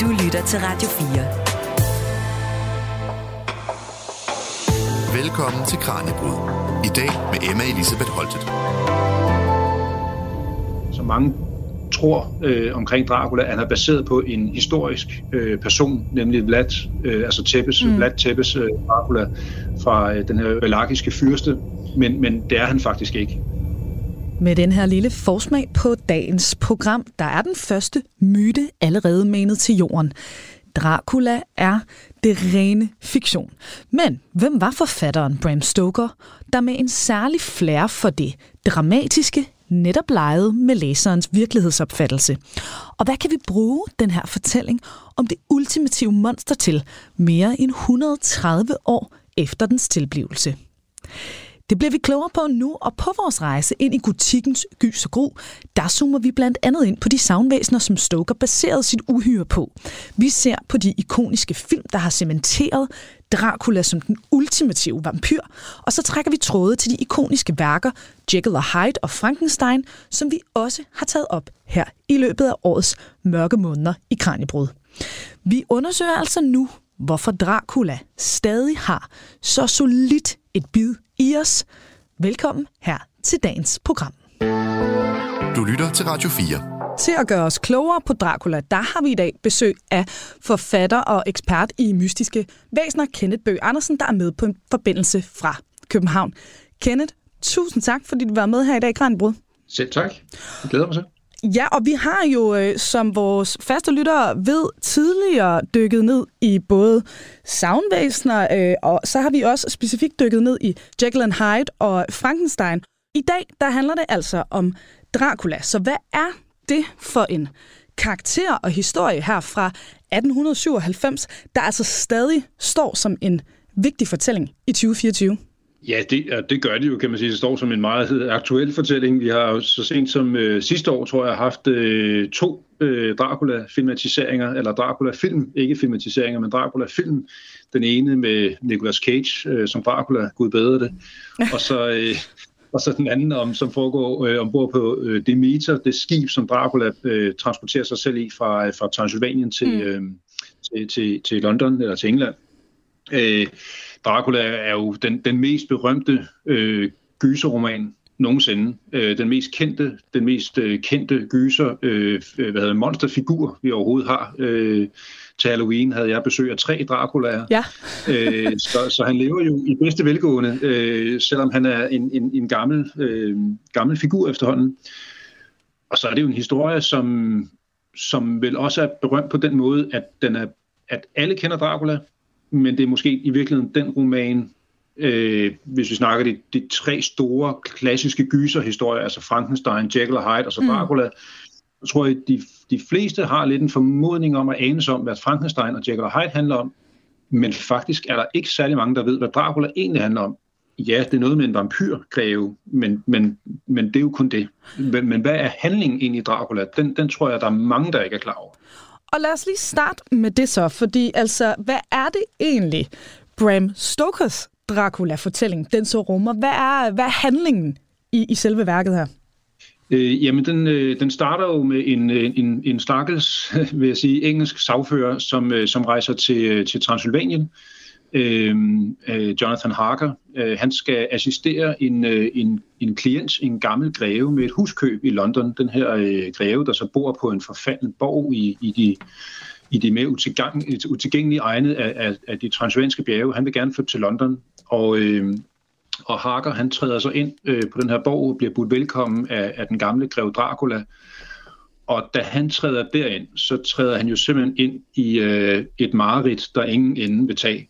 Du lytter til Radio 4. Velkommen til Kranjebrud. I dag med Emma Elisabeth Holtet. Som mange tror øh, omkring Dracula, at han er baseret på en historisk øh, person, nemlig Vlad, øh, altså Tepes, mm. Vlad Tepes øh, Dracula fra øh, den her valakiske fyrste, men, men det er han faktisk ikke. Med den her lille forsmag på dagens program, der er den første myte allerede manet til jorden. Dracula er det rene fiktion. Men hvem var forfatteren Bram Stoker, der med en særlig flair for det dramatiske netop legede med læserens virkelighedsopfattelse? Og hvad kan vi bruge den her fortælling om det ultimative monster til mere end 130 år efter dens tilblivelse? Det bliver vi klogere på nu, og på vores rejse ind i gotikkens gys og gru, der zoomer vi blandt andet ind på de savnvæsener, som Stoker baserede sit uhyre på. Vi ser på de ikoniske film, der har cementeret Dracula som den ultimative vampyr, og så trækker vi tråde til de ikoniske værker Jekyll og Hyde og Frankenstein, som vi også har taget op her i løbet af årets mørke måneder i Kranjebrud. Vi undersøger altså nu, hvorfor Dracula stadig har så solidt et bid i os. Velkommen her til dagens program. Du lytter til Radio 4. Til at gøre os klogere på Dracula, der har vi i dag besøg af forfatter og ekspert i mystiske væsener, Kenneth Bøg Andersen, der er med på en forbindelse fra København. Kenneth, tusind tak, fordi du var med her i dag i Grænbrud. Selv tak. Jeg glæder mig til. Ja, og vi har jo, øh, som vores faste lyttere ved, tidligere dykket ned i både soundvæsener, øh, og så har vi også specifikt dykket ned i Jekyll and Hyde og Frankenstein. I dag, der handler det altså om Dracula. Så hvad er det for en karakter og historie her fra 1897, der altså stadig står som en vigtig fortælling i 2024? Ja, det, det gør det jo, kan man sige. Det står som en meget aktuel fortælling. Vi har jo så sent som øh, sidste år, tror jeg, haft øh, to øh, Dracula-filmatiseringer, eller Dracula-film, ikke filmatiseringer, men Dracula-film. Den ene med Nicolas Cage øh, som Dracula, gud bedre det. Og så, øh, og så den anden, om, som foregår øh, ombord på øh, Demeter, det skib, som Dracula øh, transporterer sig selv i fra, fra Transylvanien til, mm. øh, til, til, til London, eller til England. Øh, Dracula er jo den, den mest berømte øh, gyserroman nogensinde. Øh, den mest kendte, den mest øh, kendte gyser, øh, hvad hedder monsterfigur, vi overhovedet har. Øh, til Halloween havde jeg besøg af tre Draculaer. Ja. øh, så, så han lever jo i bedste velgående, øh, selvom han er en, en, en gammel, øh, gammel figur efterhånden. Og så er det jo en historie, som, som vel også er berømt på den måde, at, den er, at alle kender Dracula, men det er måske i virkeligheden den roman, øh, hvis vi snakker de, de tre store klassiske gyserhistorier, altså Frankenstein, Jekyll og Hyde og så mm. Dracula, mm. så tror jeg, de, de fleste har lidt en formodning om at anes om, hvad Frankenstein og Jekyll og Hyde handler om, men faktisk er der ikke særlig mange, der ved, hvad Dracula egentlig handler om. Ja, det er noget med en vampyrgrave, men, men, men det er jo kun det. Men, men hvad er handlingen egentlig i Dracula? Den, den tror jeg, der er mange, der ikke er klar over. Og lad os lige starte med det så, fordi altså, hvad er det egentlig, Bram Stokers Dracula-fortælling, den så rummer? Hvad er, hvad er handlingen i, i selve værket her? Øh, jamen, den, øh, den starter jo med en, øh, en, en stakkels, vil jeg sige, engelsk sagfører, som, øh, som rejser til, øh, til Transylvanien, øh, Øhm, øh, Jonathan Harker. Øh, han skal assistere en, øh, en, en klient, en gammel greve med et huskøb i London. Den her øh, greve, der så bor på en forfalden borg i, i de i de mere utilgang, utilgængelige egne af, af, af de transvenske bjerge. Han vil gerne flytte til London, og, øh, og Harker han træder så ind øh, på den her borg og bliver budt velkommen af, af den gamle greve Dracula. Og da han træder derind, så træder han jo simpelthen ind i øh, et mareridt, der ingen ende vil tage.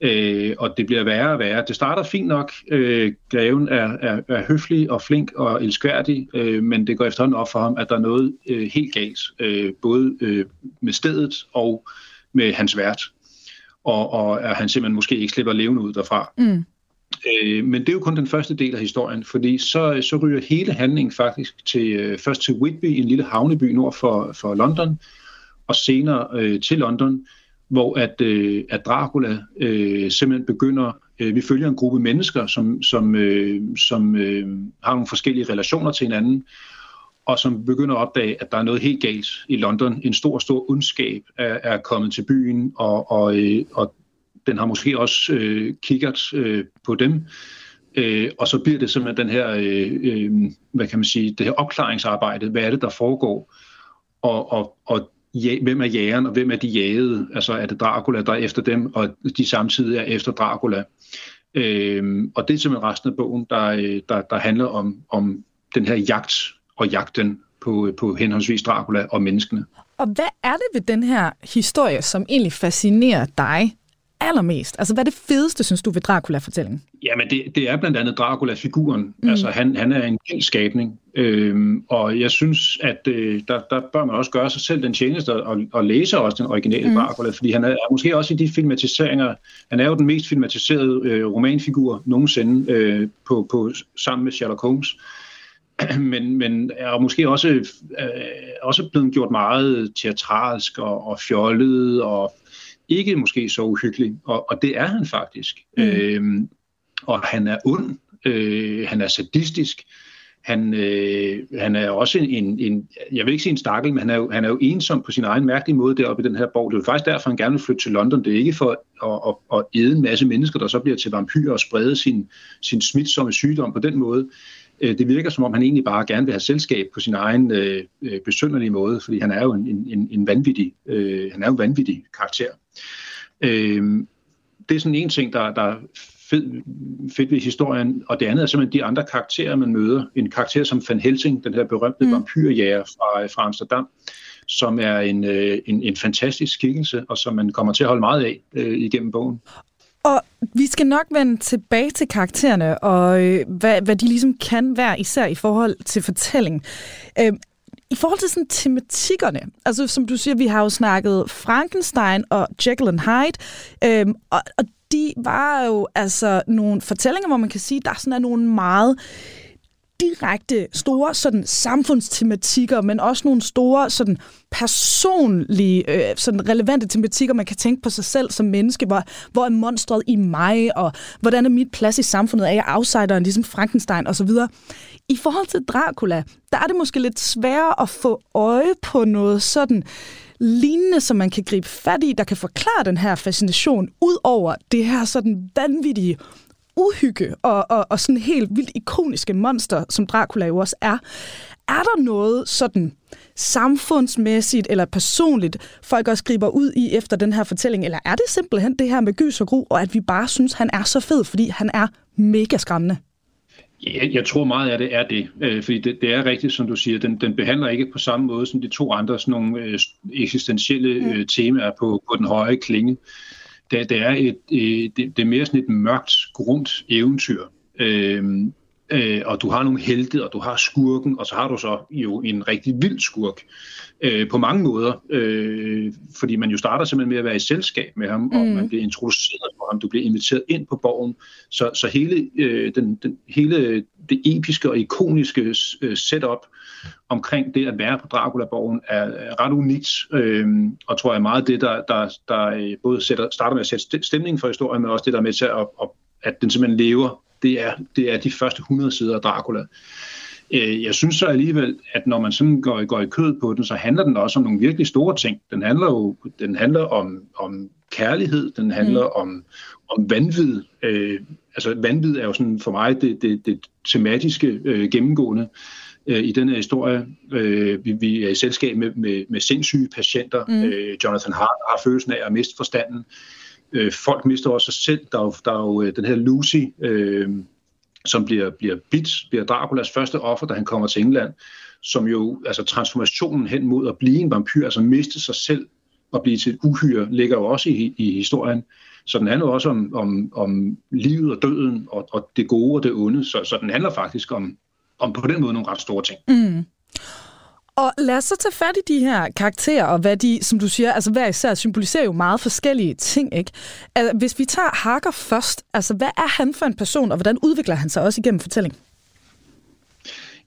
Øh, og det bliver værre og værre. Det starter fint nok. Øh, greven er, er, er høflig og flink og elskværdig, øh, men det går efterhånden op for ham, at der er noget øh, helt galt, øh, både øh, med stedet og med hans vært. Og, og at han simpelthen måske ikke slipper levende ud derfra. Mm. Øh, men det er jo kun den første del af historien, fordi så, så ryger hele handlingen faktisk til, øh, først til Whitby, en lille havneby nord for, for London, og senere øh, til London, hvor at, øh, at Dracula øh, simpelthen begynder, øh, vi følger en gruppe mennesker, som, som, øh, som øh, har nogle forskellige relationer til hinanden, og som begynder at opdage, at der er noget helt galt i London. En stor, stor ondskab er, er kommet til byen, og, og, øh, og den har måske også øh, kigget øh, på dem. Øh, og så bliver det simpelthen den her, øh, øh, hvad kan man sige, det her opklaringsarbejde. Hvad er det, der foregår? Og, og, og ja, hvem er jægeren, og hvem er de jagede? Altså er det Dracula, der er efter dem, og de samtidig er efter Dracula? Øhm, og det er simpelthen resten af bogen, der, øh, der, der handler om, om den her jagt og jagten på, øh, på henholdsvis Dracula og menneskene. Og hvad er det ved den her historie, som egentlig fascinerer dig allermest? Altså, hvad er det fedeste, synes du, ved Dracula-fortællingen? Jamen, det, det er blandt andet Dracula-figuren. Mm. Altså, han, han er en vild skabning. Øhm, og jeg synes, at øh, der, der bør man også gøre sig selv den tjeneste og, og læse også den originale mm. Dracula, fordi han er, er måske også i de filmatiseringer, han er jo den mest filmatiserede øh, romanfigur nogensinde øh, på, på, sammen med Sherlock Holmes. men, men er måske også, øh, også blevet gjort meget teatralsk og, og fjollet og ikke måske så uhyggelig, og, og det er han faktisk. Mm. Øhm, og han er ond, øh, han er sadistisk, han, øh, han er også en, en, jeg vil ikke sige en stakkel, men han er, jo, han er jo ensom på sin egen mærkelige måde deroppe i den her borg. Det er jo faktisk derfor, han gerne vil flytte til London. Det er ikke for at, at, at æde en masse mennesker, der så bliver til vampyrer og sprede sin, sin smitsomme sygdom på den måde. Øh, det virker som om, han egentlig bare gerne vil have selskab på sin egen øh, øh besynderlige måde, fordi han er jo en, en, en vanvittig, øh, han er jo en vanvittig karakter. Øh, det er sådan en ting, der, der er fed, fedt ved historien, og det andet er simpelthen de andre karakterer, man møder. En karakter som Van Helsing, den her berømte mm. vampyrjæger fra, fra Amsterdam, som er en, øh, en, en fantastisk skikkelse, og som man kommer til at holde meget af øh, igennem bogen. Og vi skal nok vende tilbage til karaktererne, og øh, hvad, hvad de ligesom kan være, især i forhold til fortælling. Øh, i forhold til sådan tematikkerne, altså som du siger, vi har jo snakket Frankenstein og Jekyll and Hyde, øh, og, og de var jo altså nogle fortællinger, hvor man kan sige, der sådan er nogle meget direkte store sådan samfundstematikker, men også nogle store sådan personlige, øh, sådan relevante tematikker, man kan tænke på sig selv som menneske. Hvor, hvor er monstret i mig, og hvordan er mit plads i samfundet? Er jeg outsideren, ligesom Frankenstein osv.? I forhold til Dracula, der er det måske lidt sværere at få øje på noget sådan lignende, som man kan gribe fat i, der kan forklare den her fascination, ud over det her sådan vanvittige uhygge og, og, og sådan helt vildt ikoniske monster, som Dracula jo også er. Er der noget sådan samfundsmæssigt eller personligt, folk også griber ud i efter den her fortælling, eller er det simpelthen det her med gys og gru, og at vi bare synes, han er så fed, fordi han er mega skræmmende? Jeg, jeg tror meget af det er det, øh, fordi det, det er rigtigt, som du siger, den, den behandler ikke på samme måde som de to andre sådan nogle øh, eksistentielle øh, temaer på, på den høje klinge det, det er et, et det, det er mere sådan et mørkt, grunt eventyr. Øh, øh, og du har nogle helte, og du har skurken, og så har du så jo en rigtig vild skurk øh, på mange måder, øh, fordi man jo starter simpelthen med at være i selskab med ham, mm. og man bliver introduceret for ham, du bliver inviteret ind på borgen, så, så hele, øh, den, den, hele det episke og ikoniske øh, setup omkring det at være på Dracula-borgen er, ret unikt, øh, og tror jeg meget det, der, der, der øh, både sætter, starter med at sætte stemningen for historien, men også det, der er med til at, at, at den simpelthen lever, det er, det er de første 100 sider af Dracula. Øh, jeg synes så alligevel, at når man sådan går, går i kød på den, så handler den også om nogle virkelig store ting. Den handler jo den handler om, om kærlighed, den handler mm. om, om vanvid. Øh, altså vanvid er jo sådan for mig det, det, det tematiske øh, gennemgående øh, i den her historie. Øh, vi, vi er i selskab med, med, med sindssyge patienter. Mm. Øh, Jonathan Hart har følelsen af at miste forstanden. Øh, folk mister også sig selv. Der er jo, der er jo øh, den her Lucy, øh, som bliver, bliver bit, bliver Draculas første offer, da han kommer til England, som jo, altså transformationen hen mod at blive en vampyr, altså miste sig selv og blive til et uhyre, ligger jo også i, i historien. Så den handler også om, om, om livet og døden, og, og det gode og det onde. Så, så den handler faktisk om, om på den måde nogle ret store ting. Mm. Og lad os så tage fat i de her karakterer, og hvad de, som du siger, altså hver især symboliserer jo meget forskellige ting, ikke? Altså, hvis vi tager Harker først, altså hvad er han for en person, og hvordan udvikler han sig også igennem fortællingen?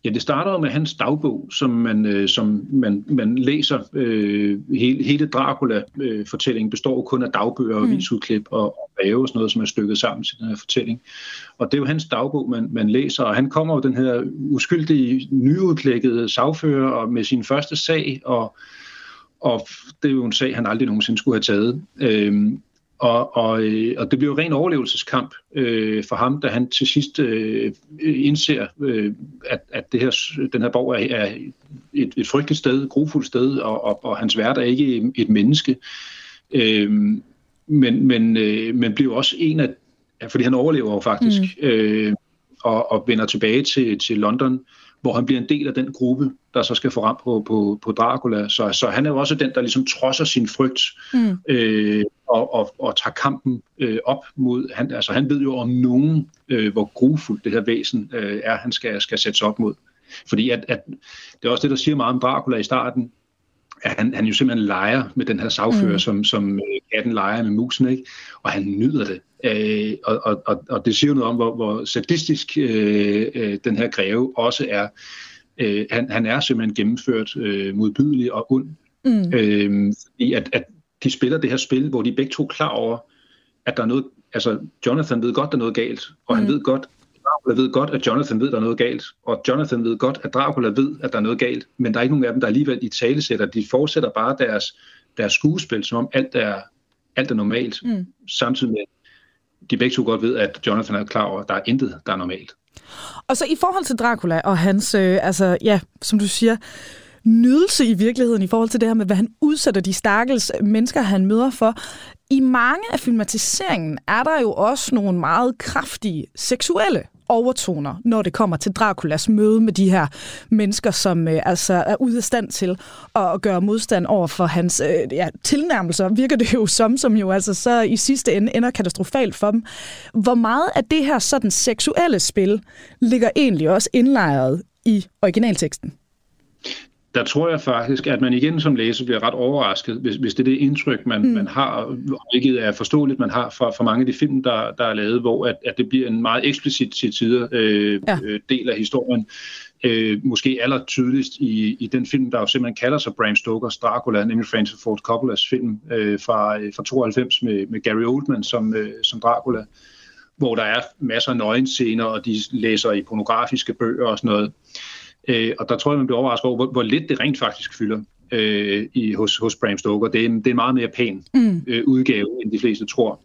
Ja, det starter med hans dagbog, som man, øh, som man, man læser. Øh, hele, hele Dracula-fortællingen består kun af dagbøger og mm. visudklip og, og breve og sådan noget, som er stykket sammen til den her fortælling. Og det er jo hans dagbog, man, man læser, og han kommer jo den her uskyldige, nyudklækkede sagfører og med sin første sag, og, og det er jo en sag, han aldrig nogensinde skulle have taget. Øh, og, og, øh, og det bliver jo ren overlevelseskamp øh, for ham, da han til sidst øh, indser, øh, at, at det her, den her borg er, er et, et frygteligt sted, et grufuldt sted, og, og, og hans vært er ikke et menneske. Øh, men, men, øh, men bliver også en af, fordi han overlever jo faktisk, mm. øh, og, og vender tilbage til, til London, hvor han bliver en del af den gruppe, der så skal få ram på, på, på Dracula. Så, så han er jo også den, der ligesom trodser sin frygt mm. øh, og, og, og tager kampen øh, op mod... Han, altså han ved jo om nogen, øh, hvor grufuldt det her væsen øh, er, han skal, skal sættes op mod. Fordi at, at, det er også det, der siger meget om Dracula i starten, at han, han jo simpelthen leger med den her sagfører, mm. som, som øh, katten leger med musen, ikke? og han nyder det. Øh, og, og, og det siger noget om, hvor, hvor sadistisk øh, øh, den her greve også er. Øh, han, han er simpelthen gennemført øh, modbydelig og ond. Mm. Øh, fordi at, at de spiller det her spil, hvor de begge to er klar over, at der er noget, altså Jonathan ved godt, der er noget galt, og mm. han ved godt, Dracula ved godt, at Jonathan ved, der er noget galt, og Jonathan ved godt, at Dracula ved, at der er noget galt, men der er ikke nogen af dem, der alligevel i tale sætter. De fortsætter bare deres, deres skuespil, som om alt er, alt er normalt, mm. samtidig med, at de begge to godt ved, at Jonathan er klar over, at der er intet, der er normalt. Og så i forhold til Dracula og hans, øh, altså ja, som du siger, nydelse i virkeligheden i forhold til det her med, hvad han udsætter de stakkels mennesker, han møder for. I mange af filmatiseringen er der jo også nogle meget kraftige seksuelle overtoner, når det kommer til Draculas møde med de her mennesker, som øh, altså er ude af stand til at gøre modstand over for hans øh, ja, tilnærmelser, virker det jo som, som jo altså så i sidste ende ender katastrofalt for dem. Hvor meget af det her sådan seksuelle spil ligger egentlig også indlejret i originalteksten? Der tror jeg faktisk, at man igen som læser bliver ret overrasket, hvis, hvis det er det indtryk, man, mm. man har, hvilket er forståeligt, man har fra, fra mange af de film, der, der er lavet, hvor at, at det bliver en meget eksplicit til tider øh, ja. øh, del af historien. Øh, måske aller tydeligst i, i den film, der jo simpelthen kalder sig Bram Stokers Dracula, nemlig Francis Ford Coppolas film øh, fra, øh, fra 92 med, med Gary Oldman som, øh, som Dracula, hvor der er masser af nøgenscener, og de læser i pornografiske bøger og sådan noget. Øh, og der tror jeg, man bliver overrasket over, hvor, hvor lidt det rent faktisk fylder øh, i, hos, hos Bram Stoker. Det er, en, det er en meget mere pæn mm. øh, udgave, end de fleste tror.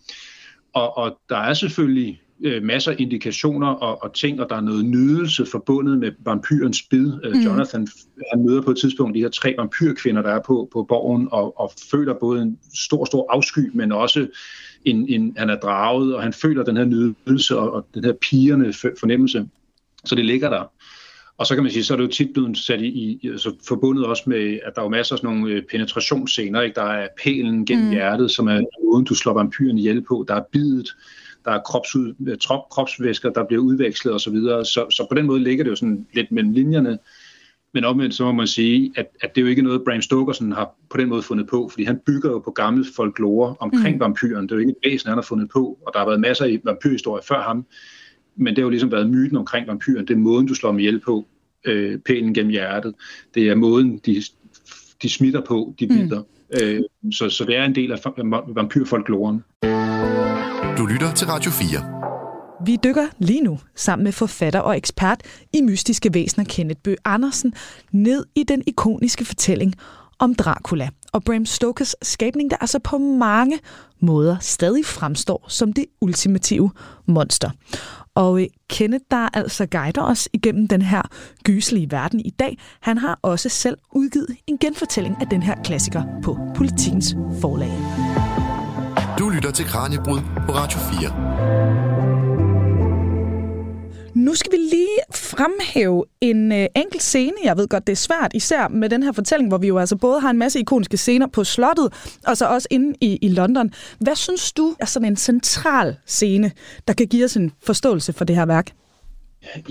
Og, og der er selvfølgelig øh, masser af indikationer og, og ting, og der er noget nydelse forbundet med vampyrens bid. Øh, mm. Jonathan han møder på et tidspunkt de her tre vampyrkvinder, der er på, på borgen, og, og føler både en stor, stor afsky, men også en, en, han er draget, og han føler den her nydelse og, og den her pigerne fornemmelse. Så det ligger der. Og så kan man sige, så er det jo tit blevet sat i, i altså forbundet også med, at der er jo masser af sådan nogle øh, penetrationsscener, ikke? Der er pælen gennem mm. hjertet, som er uden du slår vampyren ihjel på. Der er bidet, der er kropsud, øh, trop, kropsvæsker, der bliver udvekslet osv. Så, videre. så, så på den måde ligger det jo sådan lidt mellem linjerne. Men omvendt så må man sige, at, at det er jo ikke noget, Bram Stoker sådan har på den måde fundet på, fordi han bygger jo på gammel folklore omkring mm. vampyren. Det er jo ikke et væsen, han har fundet på, og der har været masser af vampyrhistorier før ham men det har jo ligesom været myten omkring vampyren. Det er måden, du slår dem ihjel på, øh, pælen gennem hjertet. Det er måden, de, de smitter på, de bider. Mm. Øh, så, så det er en del af vampyrfolkloren. Du lytter til Radio 4. Vi dykker lige nu sammen med forfatter og ekspert i mystiske væsener Kenneth Bø Andersen ned i den ikoniske fortælling om Dracula og Bram Stokers skabning, der altså på mange måder stadig fremstår som det ultimative monster. Og øh, Kenneth, der altså guider os igennem den her gyselige verden i dag, han har også selv udgivet en genfortælling af den her klassiker på Politikens forlag. Du lytter til Kranjebrud på Radio 4. Nu skal vi lige fremhæve en øh, enkelt scene. Jeg ved godt, det er svært, især med den her fortælling, hvor vi jo altså både har en masse ikoniske scener på slottet, og så også inde i, i London. Hvad synes du er sådan en central scene, der kan give os en forståelse for det her værk?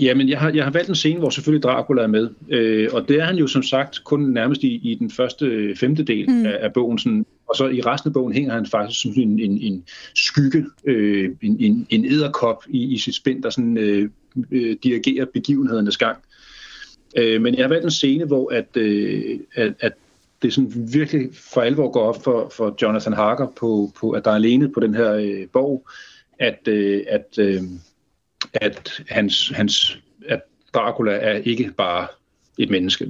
Jamen, jeg har, jeg har valgt en scene, hvor selvfølgelig Dracula er med. Øh, og det er han jo som sagt kun nærmest i, i den første øh, femtedel mm. af, af bogen. Sådan, og så i resten af bogen hænger han faktisk som en, en, en skygge, øh, en, en, en æderkop i, i sit spind, der sådan, øh, øh, dirigerer begivenhedernes gang. Øh, men jeg har valgt en scene, hvor at, øh, at, at det sådan virkelig for alvor går op for, for Jonathan Harker, på, på, at der er alene på den her øh, borg, at, øh, at, øh, at, hans, hans, at Dracula er ikke bare et menneske.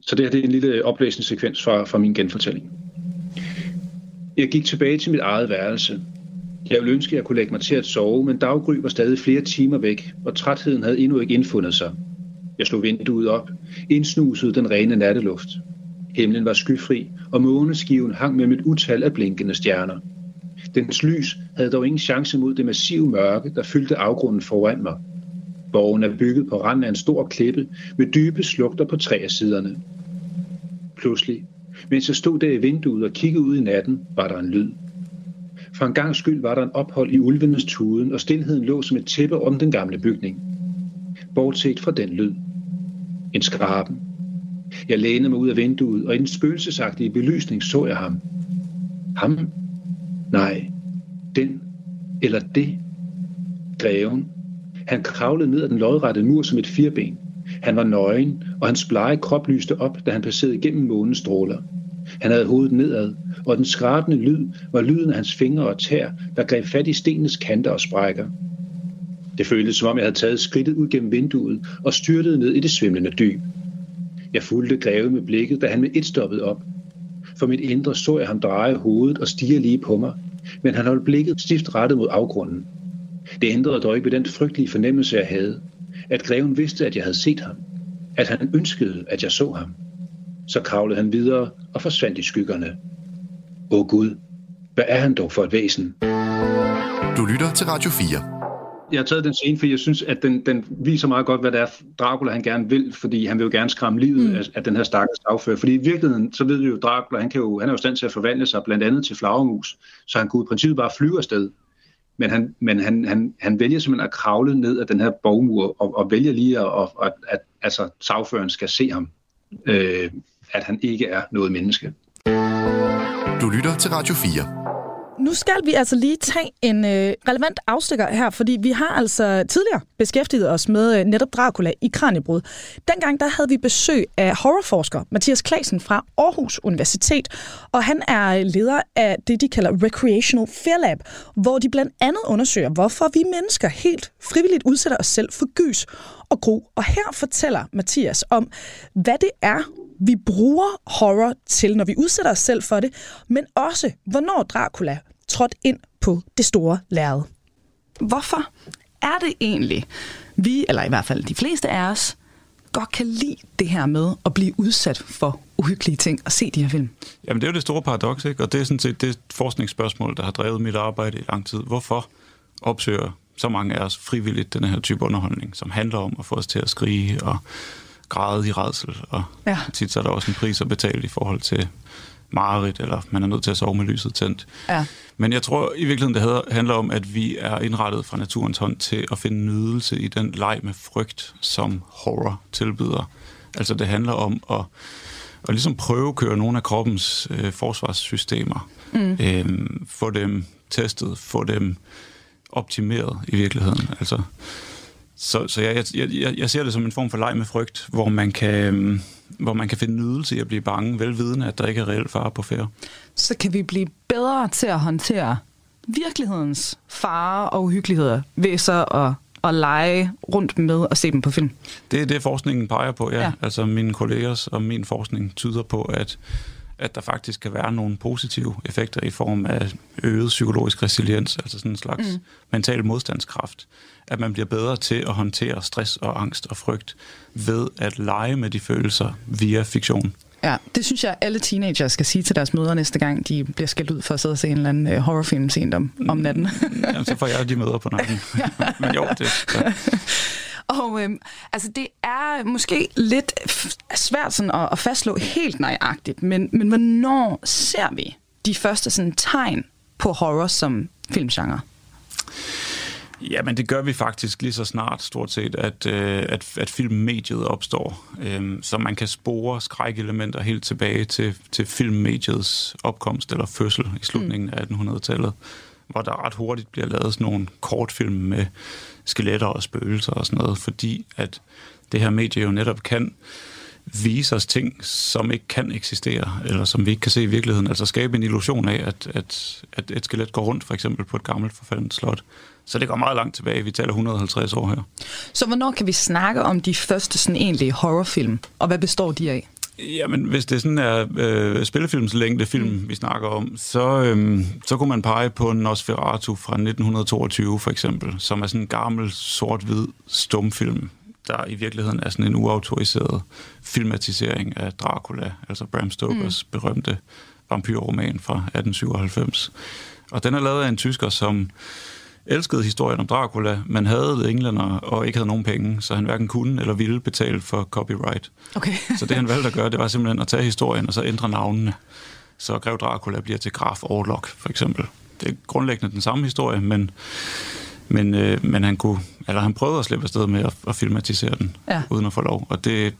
Så det her det er en lille oplæsningssekvens fra, fra min genfortælling. Jeg gik tilbage til mit eget værelse. Jeg ville ønske, at jeg kunne lægge mig til at sove, men daggry var stadig flere timer væk, og trætheden havde endnu ikke indfundet sig. Jeg slog vinduet op, indsnusede den rene natteluft. Himlen var skyfri, og måneskiven hang med mit utal af blinkende stjerner. Dens lys havde dog ingen chance mod det massive mørke, der fyldte afgrunden foran mig. Borgen er bygget på randen af en stor klippe med dybe slugter på tre af siderne. Pludselig, mens jeg stod der i vinduet og kiggede ud i natten, var der en lyd. For en gang skyld var der en ophold i ulvenes tuden, og stillheden lå som et tæppe om den gamle bygning. Bortset fra den lyd. En skraben. Jeg lænede mig ud af vinduet, og i den spøgelsesagtige belysning så jeg ham. Ham? Nej. Den eller det. Greven. Han kravlede ned ad den lodrette mur som et firben. Han var nøgen, og hans blege krop lyste op, da han passerede igennem månens stråler. Han havde hovedet nedad, og den skrabende lyd var lyden af hans fingre og tær, der greb fat i stenens kanter og sprækker. Det føltes, som om jeg havde taget skridtet ud gennem vinduet og styrtede ned i det svimlende dyb. Jeg fulgte greven med blikket, da han med et stoppede op. For mit indre så jeg ham dreje hovedet og stige lige på mig, men han holdt blikket stift rettet mod afgrunden. Det ændrede dog ikke ved den frygtelige fornemmelse, jeg havde. At greven vidste, at jeg havde set ham. At han ønskede, at jeg så ham. Så kravlede han videre og forsvandt i skyggerne. Åh Gud, hvad er han dog for et væsen? Du lytter til Radio 4 jeg har taget den scene, for jeg synes, at den, den viser meget godt, hvad det er, Dracula han gerne vil, fordi han vil jo gerne skræmme livet mm. af, af den her stakkels affører. Fordi i virkeligheden, så ved vi jo, at Dracula, han, kan jo, han er jo stand til at forvandle sig blandt andet til flagermus, så han kunne i princippet bare flyve afsted. Men han, men han, han, han vælger simpelthen at kravle ned af den her borgmur, og, og vælger lige, at, at, at, at altså, sagføren skal se ham, øh, at han ikke er noget menneske. Du lytter til Radio 4 nu skal vi altså lige tage en øh, relevant afstikker her, fordi vi har altså tidligere beskæftiget os med øh, netop Dracula i Kranjebrud. Dengang der havde vi besøg af horrorforsker Mathias Klasen fra Aarhus Universitet, og han er leder af det, de kalder Recreational Fear Lab, hvor de blandt andet undersøger, hvorfor vi mennesker helt frivilligt udsætter os selv for gys og gro. Og her fortæller Mathias om, hvad det er, vi bruger horror til, når vi udsætter os selv for det, men også, hvornår Dracula trådt ind på det store lærred. Hvorfor er det egentlig, vi, eller i hvert fald de fleste af os, godt kan lide det her med at blive udsat for uhyggelige ting og se de her film? Jamen det er jo det store paradoks, ikke? og det er sådan set det forskningsspørgsmål, der har drevet mit arbejde i lang tid. Hvorfor opsøger så mange af os frivilligt den her type underholdning, som handler om at få os til at skrige og græde i redsel, og ja. tit så er der også en pris at betale i forhold til mareridt, eller man er nødt til at sove med lyset tændt. Ja. Men jeg tror i virkeligheden, det handler om, at vi er indrettet fra naturens hånd til at finde nydelse i den leg med frygt, som horror tilbyder. Altså det handler om at, at ligesom prøve at køre nogle af kroppens øh, forsvarssystemer. Mm. Øhm, få dem testet, få dem optimeret i virkeligheden. Altså, så så jeg, jeg, jeg, jeg ser det som en form for leg med frygt, hvor man kan, øhm, hvor man kan finde nydelse i at blive bange, velvidende, at der ikke er reelt fare på færre. Så kan vi blive bedre til at håndtere virkelighedens fare og uhyggeligheder ved så at at lege rundt med og se dem på film. Det er det, forskningen peger på, ja. ja. Altså mine kollegers og min forskning tyder på, at at der faktisk kan være nogle positive effekter i form af øget psykologisk resiliens, altså sådan en slags mm. mental modstandskraft. At man bliver bedre til at håndtere stress og angst og frygt ved at lege med de følelser via fiktion. Ja, det synes jeg, alle teenager skal sige til deres mødre næste gang, de bliver skældt ud for at sidde og se en eller anden uh, horrorfilm sent om, om natten. Jamen, så får jeg de møder på natten. Men jo, det... Ja. Og øhm, altså, det er måske lidt svært sådan at, at fastslå helt nøjagtigt, men, men hvornår ser vi de første sådan, tegn på horror som filmgenre? Ja, men det gør vi faktisk lige så snart, stort set, at, øh, at, at filmmediet opstår. Øh, så man kan spore skrækelementer helt tilbage til, til filmmediets opkomst eller fødsel i slutningen mm. af 1800-tallet hvor der ret hurtigt bliver lavet sådan nogle kortfilm med skeletter og spøgelser og sådan noget, fordi at det her medie jo netop kan vise os ting, som ikke kan eksistere, eller som vi ikke kan se i virkeligheden. Altså skabe en illusion af, at, at, at et skelet går rundt, for eksempel på et gammelt forfaldet slot. Så det går meget langt tilbage. Vi taler 150 år her. Så hvornår kan vi snakke om de første sådan egentlige horrorfilm, og hvad består de af? Jamen, hvis det sådan er øh, spillefilms længde film, mm. vi snakker om, så, øhm, så kunne man pege på Nosferatu fra 1922 for eksempel, som er sådan en gammel sort-hvid stumfilm, der i virkeligheden er sådan en uautoriseret filmatisering af Dracula, altså Bram Stokers mm. berømte vampyrroman fra 1897. Og den er lavet af en tysker, som elskede historien om Dracula, men havde englænder og ikke havde nogen penge, så han hverken kunne eller ville betale for copyright. Okay. så det han valgte at gøre, det var simpelthen at tage historien og så ændre navnene. Så Grev Dracula bliver til Graf Orlok, for eksempel. Det er grundlæggende den samme historie, men, men, øh, men han, kunne, eller han prøvede at slippe afsted med at, at filmatisere den, ja. uden at få lov. Og det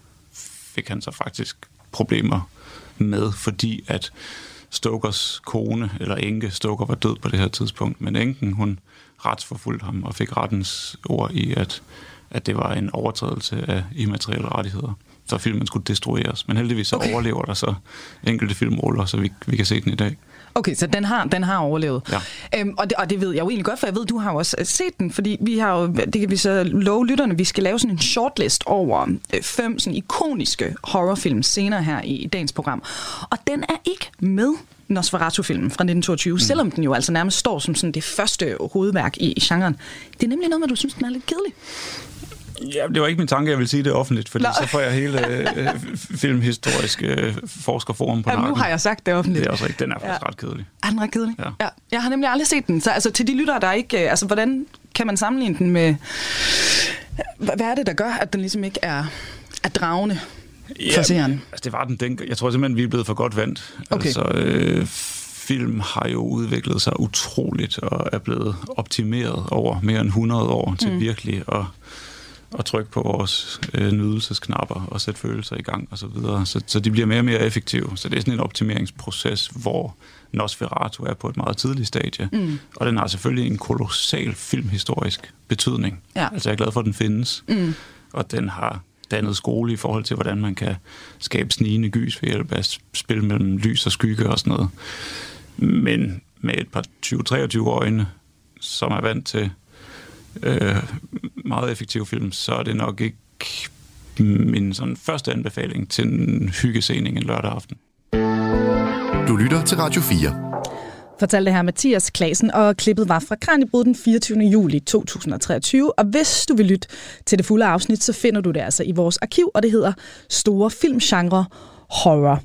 fik han så faktisk problemer med, fordi at Stokers kone, eller enke, Stoker var død på det her tidspunkt, men enken, hun retsforfulgt ham og fik rettens ord i, at, at det var en overtrædelse af immaterielle rettigheder. Så filmen skulle destrueres. Men heldigvis så okay. overlever der så enkelte filmroller, så vi, vi kan se den i dag. Okay, så den har, den har overlevet. Ja. Øhm, og, det, og det ved jeg jo egentlig godt, for jeg ved, du har jo også øh, set den, fordi vi har jo, det kan vi så love lytterne, vi skal lave sådan en shortlist over øh, fem sådan ikoniske horrorfilm senere her i, i dagens program. Og den er ikke med Nosferatu-filmen fra 1922, mm. selvom den jo altså nærmest står som sådan det første hovedværk i, i genren. Det er nemlig noget med, du synes, den er lidt kedelig. Ja, det var ikke min tanke, jeg ville sige det offentligt, fordi Nå. så får jeg hele øh, filmhistoriske øh, forskerforum på ja, nakken. nu har jeg sagt det offentligt. Det er også rigtigt. Den er faktisk ja. ret kedelig. Er den ret kedelig? Ja. ja. Jeg har nemlig aldrig set den. Så altså, til de lyttere, der ikke... Øh, altså, hvordan kan man sammenligne den med... Hvad er det, der gør, at den ligesom ikke er, er dragende ja, for seeren? Altså, det var den den. Jeg tror simpelthen, vi er blevet for godt vant. Okay. Altså, øh, film har jo udviklet sig utroligt og er blevet optimeret over mere end 100 år til mm. virkelig at at trykke på vores øh, nydelsesknapper og sætte følelser i gang osv. Så, videre. så, så de bliver mere og mere effektive. Så det er sådan en optimeringsproces, hvor Nosferatu er på et meget tidligt stadie. Mm. Og den har selvfølgelig en kolossal filmhistorisk betydning. Ja. Altså jeg er glad for, at den findes. Mm. Og den har dannet skole i forhold til, hvordan man kan skabe snigende gys ved hjælp af spil mellem lys og skygge og sådan noget. Men med et par 20-23 øjne, som er vant til øh, meget effektiv film, så er det nok ikke min sådan første anbefaling til en hyggesening en lørdag aften. Du lytter til Radio 4 fortalte her Mathias Klasen, og klippet var fra Kranjebrud den 24. juli 2023. Og hvis du vil lytte til det fulde afsnit, så finder du det altså i vores arkiv, og det hedder Store Filmgenre Horror.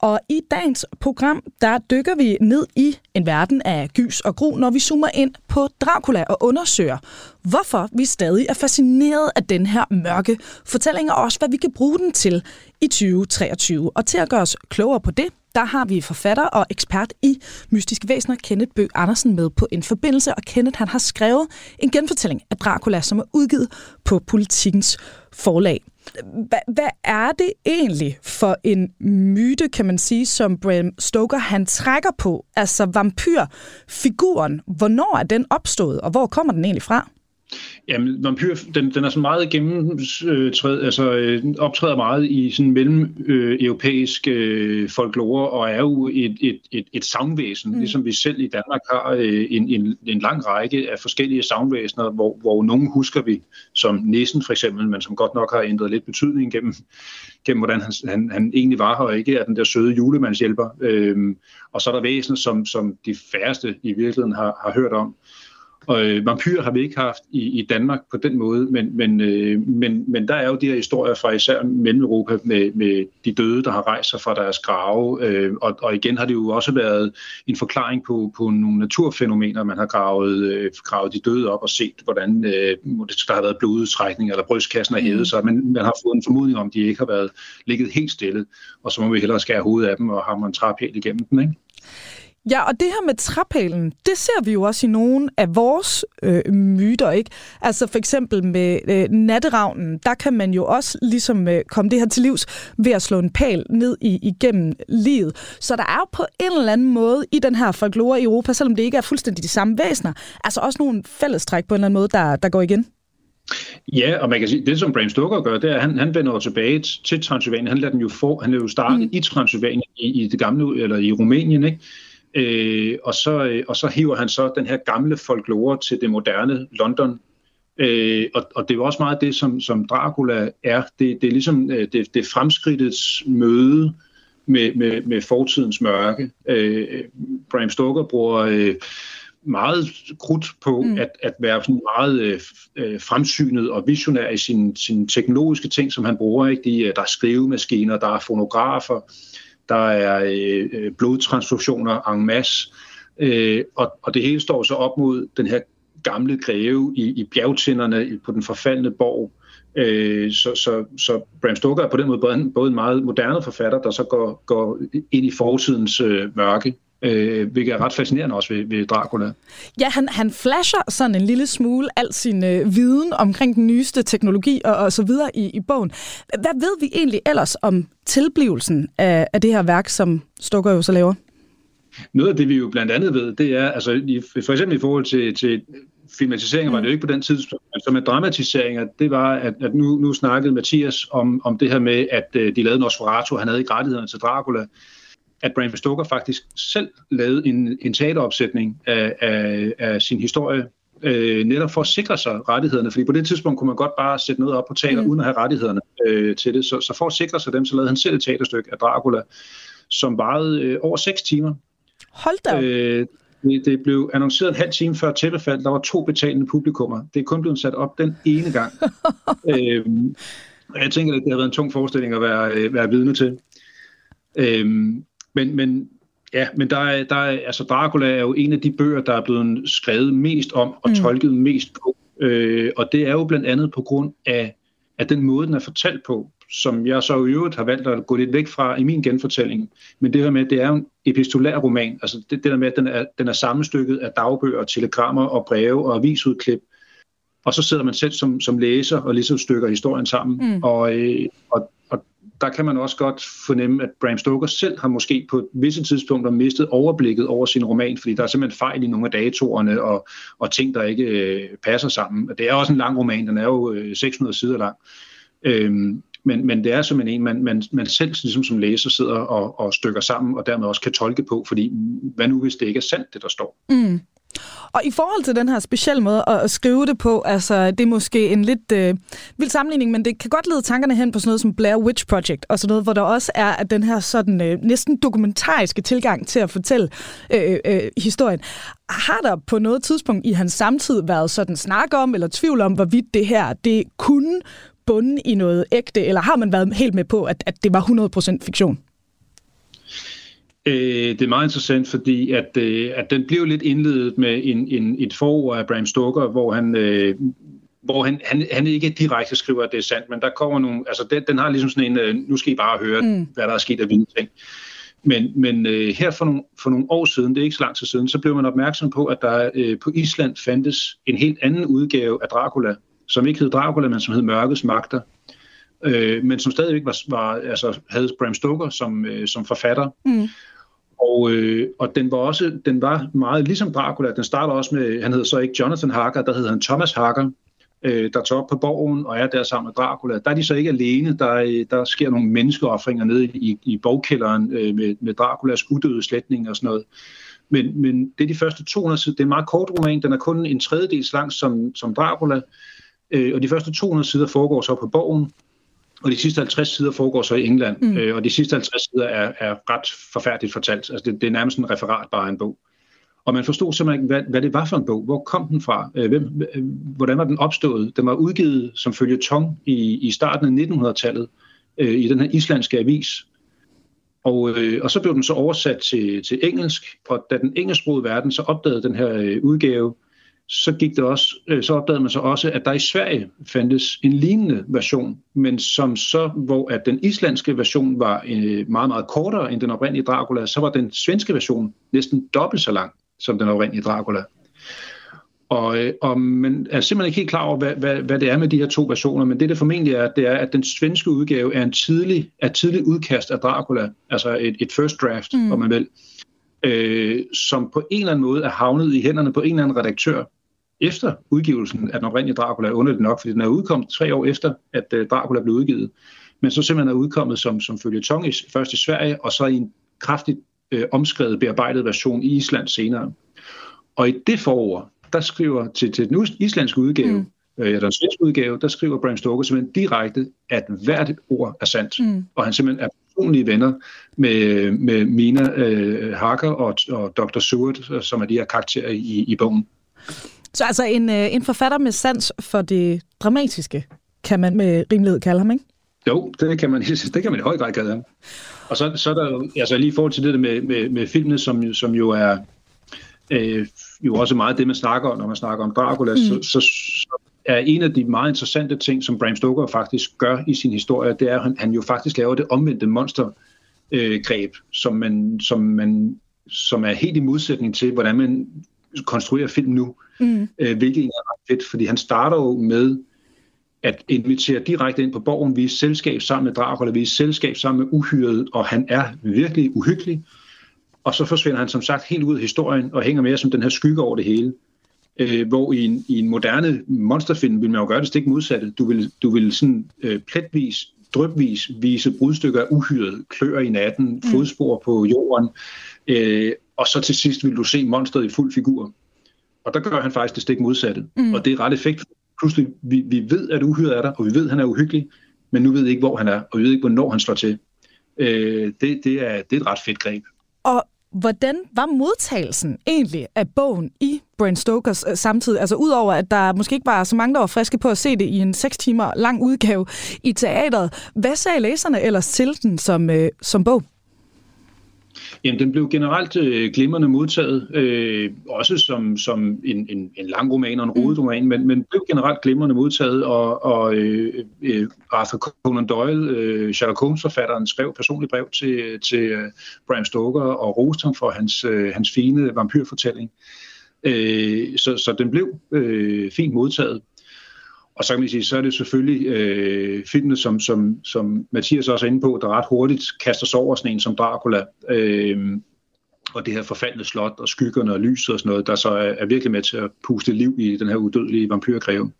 Og i dagens program, der dykker vi ned i en verden af gys og gru, når vi zoomer ind på Dracula og undersøger, hvorfor vi stadig er fascineret af den her mørke fortælling, og også hvad vi kan bruge den til i 2023. Og til at gøre os klogere på det, der har vi forfatter og ekspert i mystiske væsener, Kenneth Bøg Andersen, med på en forbindelse. Og Kenneth han har skrevet en genfortælling af Dracula, som er udgivet på Politikens forlag. Hvad, hvad er det egentlig for en myte, kan man sige, som Bram Stoker han trækker på? Altså vampyrfiguren, hvornår er den opstået, og hvor kommer den egentlig fra? Jamen, vampyr, den, den er sådan meget gennemtræd, altså øh, optræder meget i sådan mellem øh, europæisk øh, folklore, og er jo et, et, et, et savnvæsen, mm. ligesom vi selv i Danmark har øh, en, en, en lang række af forskellige savnvæsener, hvor, hvor nogle husker vi, som Nissen for eksempel, men som godt nok har ændret lidt betydning gennem, gennem hvordan han, han, han egentlig var her, og ikke er den der søde julemandshjælper. Øh, og så er der væsener, som, som de færreste i virkeligheden har, har hørt om. Og øh, vampyr har vi ikke haft i, i Danmark på den måde, men, men, øh, men, men der er jo de her historier fra især Mellem-Europa med, med de døde, der har rejst sig fra deres grave. Øh, og, og igen har det jo også været en forklaring på, på nogle naturfænomener. Man har gravet, øh, gravet de døde op og set, hvordan øh, der har været blodudtrækning, eller brystkassen har hævet mm. sig. Men man har fået en formodning om, at de ikke har været ligget helt stille. Og så må vi hellere skære hovedet af dem og hamre en trap helt igennem dem. Ikke? Ja, og det her med træpælen, det ser vi jo også i nogle af vores øh, myter, ikke? Altså for eksempel med øh, natteravnen, der kan man jo også ligesom øh, komme det her til livs ved at slå en pæl ned i, igennem livet. Så der er jo på en eller anden måde i den her folklore i Europa, selvom det ikke er fuldstændig de samme væsener, altså også nogle fællestræk på en eller anden måde, der, der går igen. Ja, og man kan sige, det som Bram Stoker gør, det er, at han, han vender tilbage til Transylvanien. Han lader den jo få, han er jo startet mm. i Transylvanien, i, i det gamle, eller i Rumænien, ikke? Øh, og, så, øh, og så hiver han så den her gamle folklore til det moderne London. Øh, og, og det er jo også meget det, som, som Dracula er. Det, det er ligesom øh, det, det fremskridtets møde med, med, med fortidens mørke. Øh, Bram Stoker bruger... Øh, meget krudt på mm. at, at være sådan meget øh, øh, fremsynet og visionær i sine sin teknologiske ting, som han bruger. Ikke? De, øh, der er skrivemaskiner, der er fonografer, der er øh, øh, blodtransfusioner en masse, øh, og, og det hele står så op mod den her gamle greve i, i bjergtinderne på den forfaldne borg. Øh, så, så, så Bram Stoker er på den måde både en, både en meget moderne forfatter, der så går, går ind i fortidens øh, mørke øh, hvilket er ret fascinerende også ved, ved Dracula. Ja, han, han flasher sådan en lille smule al sin øh, viden omkring den nyeste teknologi og, og så videre i, i bogen. Hvad ved vi egentlig ellers om tilblivelsen af, af det her værk, som Stoker jo så laver? Noget af det, vi jo blandt andet ved, det er, altså i, for eksempel i forhold til, til filmatiseringer, mm. var det jo ikke på den tidspunkt, men så med dramatiseringer, det var, at, at nu, nu snakkede Mathias om, om det her med, at øh, de lavede Nosferatu, han havde ikke rettighederne til Dracula, at Bram Stoker faktisk selv lavede en, en teateropsætning af, af, af sin historie, øh, netop for at sikre sig rettighederne, fordi på det tidspunkt kunne man godt bare sætte noget op på teater, mm. uden at have rettighederne øh, til det. Så, så for at sikre sig dem, så lavede han selv et teaterstykke af Dracula, som varede øh, over 6 timer. Hold da øh, det, det blev annonceret en halv time før tæppefald. Der var to betalende publikummer. Det er kun blevet sat op den ene gang. øhm, jeg tænker, at det har været en tung forestilling at være, øh, være vidne til. Øhm, men, men Ja, men der er, der er, altså Dracula er jo en af de bøger, der er blevet skrevet mest om og mm. tolket mest på. Øh, og det er jo blandt andet på grund af, af den måde, den er fortalt på, som jeg så i øvrigt har valgt at gå lidt væk fra i min genfortælling. Men det her med, det er jo en epistolær roman. Altså det, det der med, at den er, den er sammenstykket af dagbøger, telegrammer og breve og avisudklip. Og så sidder man selv som, som læser og ligesom stykker historien sammen. Mm. Og, øh, og der kan man også godt fornemme, at Bram Stoker selv har måske på visse tidspunkter mistet overblikket over sin roman, fordi der er simpelthen fejl i nogle af datorerne og, og ting, der ikke øh, passer sammen. Det er også en lang roman, den er jo øh, 600 sider lang. Øhm, men, men det er simpelthen en, man, man, man selv ligesom som læser sidder og, og stykker sammen, og dermed også kan tolke på, fordi hvad nu hvis det ikke er sandt, det der står? Mm. Og i forhold til den her specielle måde at skrive det på, altså det er måske en lidt øh, vild sammenligning, men det kan godt lede tankerne hen på sådan noget som Blair Witch Project, og sådan noget, hvor der også er at den her sådan øh, næsten dokumentariske tilgang til at fortælle øh, øh, historien. Har der på noget tidspunkt i hans samtid været sådan snak om, eller tvivl om, hvorvidt det her, det kunne bunde i noget ægte, eller har man været helt med på, at, at det var 100% fiktion? Øh, det er meget interessant, fordi at, øh, at den bliver lidt indledet med en, en, et forord af Bram Stoker, hvor han, øh, hvor han, han, han ikke direkte skriver, at det er sandt, men der kommer nogle, altså den, den har ligesom sådan en, øh, nu skal I bare høre, mm. hvad der er sket af vilde ting. Men, men øh, her for nogle, for nogle år siden, det er ikke så lang tid siden, så blev man opmærksom på, at der øh, på Island fandtes en helt anden udgave af Dracula, som ikke hed Dracula, men som hed Mørkets Magter, øh, men som stadigvæk var, var, altså, havde Bram Stoker som, øh, som forfatter. Mm. Og, øh, og den var også den var meget ligesom Dracula. Den starter også med, han hedder så ikke Jonathan Harker, der hedder han Thomas Harker, øh, der tager op på borgen og er der sammen med Dracula. Der er de så ikke alene. Der, øh, der sker nogle menneskeoffringer nede i, i bogkælderen øh, med, med Draculas udøde slætning og sådan noget. Men, men det er de første 200 sider. Det er en meget kort roman. Den er kun en tredjedel lang som, som Dracula. Øh, og de første 200 sider foregår så på borgen. Og de sidste 50 sider foregår så i England, mm. øh, og de sidste 50 sider er, er ret forfærdeligt fortalt. Altså det, det er nærmest en referat bare af en bog. Og man forstod simpelthen ikke, hvad, hvad det var for en bog. Hvor kom den fra? Øh, hvem, øh, hvordan var den opstået? Den var udgivet som følge tong i, i starten af 1900-tallet øh, i den her islandske avis. Og, øh, og så blev den så oversat til, til engelsk, og da den engelsksprogede verden så opdagede den her øh, udgave, så gik det også, øh, så opdagede man så også, at der i Sverige fandtes en lignende version, men som så, hvor at den islandske version var øh, meget, meget kortere end den oprindelige Dracula, så var den svenske version næsten dobbelt så lang som den oprindelige Dracula. Og, øh, og man er simpelthen ikke helt klar over, hvad, hvad, hvad det er med de her to versioner, men det, det formentlig er, det er, at den svenske udgave er en tidlig, er tidlig udkast af Dracula, altså et, et first draft, mm. om man vil, øh, som på en eller anden måde er havnet i hænderne på en eller anden redaktør, efter udgivelsen af den oprindelige Dracula, underligt nok, fordi den er udkommet tre år efter, at uh, Dracula blev udgivet, men så simpelthen er udkommet som, som følge tong først i Sverige, og så i en kraftigt uh, omskrevet, bearbejdet version i Island senere. Og i det forår, der skriver til, til den islandske udgave, mm. øh, eller den svenske udgave, der skriver Bram Stoker simpelthen direkte, at hvert ord er sandt. Mm. Og han simpelthen er personlige venner med, med Mina øh, Harker og, og Dr. Seward, som er de her karakterer i, i bogen. Så altså en, øh, en forfatter med sans for det dramatiske, kan man med rimelighed kalde ham, ikke? Jo, det kan man, det kan man i høj grad kalde ham. Og så, så er der altså lige i forhold til det med, med, med filmene, som, som jo er øh, jo også meget det, man snakker om, når man snakker om Dracula, mm. så, så, så er en af de meget interessante ting, som Bram Stoker faktisk gør i sin historie, det er, at han, han jo faktisk laver det omvendte monstergreb, øh, greb, som, man, som, man, som er helt i modsætning til, hvordan man konstruerer film nu, mm. øh, hvilket er ret fedt, fordi han starter jo med at invitere direkte ind på borgen, vi er selskab sammen med Dracula, vi er selskab sammen med uhyret, og han er virkelig uhyggelig, og så forsvinder han som sagt helt ud af historien og hænger mere som den her skygge over det hele. Øh, hvor i en, i en moderne monsterfilm vil man jo gøre det stik modsatte. Du vil, du vil sådan øh, pletvis, drøbvis vise brudstykker af uhyret, klør i natten, mm. fodspor på jorden, øh, og så til sidst vil du se monstret i fuld figur. Og der gør han faktisk det stik modsatte. Mm. Og det er ret effekt. Pludselig, vi, vi ved, at uhyret er der, og vi ved, at han er uhyggelig, men nu ved vi ikke, hvor han er, og vi ved ikke, hvornår han slår til. Øh, det, det, er, det er et ret fedt greb. Og hvordan var modtagelsen egentlig af bogen i Bram Stokers øh, samtidig? Altså udover, at der måske ikke var så mange, der var friske på at se det i en 6 timer lang udgave i teateret. Hvad sagde læserne ellers til den som, øh, som bog? Jamen, den blev generelt øh, glimrende modtaget, øh, også som, som en, en, en lang roman og en rodet roman, men, men blev generelt glimrende modtaget, og, og øh, øh, Arthur Conan Doyle, øh, Sherlock Holmes-forfatteren, skrev personligt brev til, til øh, Bram Stoker og roste ham for hans, øh, hans fine vampyrfortælling. Øh, så, så den blev øh, fint modtaget. Og så kan man sige, så er det selvfølgelig øh, filmene, som, som, som Mathias også er inde på, der ret hurtigt kaster sig over sådan en som Dracula. Øh, og det her forfaldne slot og skyggerne og lyset og sådan noget, der så er, er virkelig med til at puste liv i den her udødelige vampyrkræve.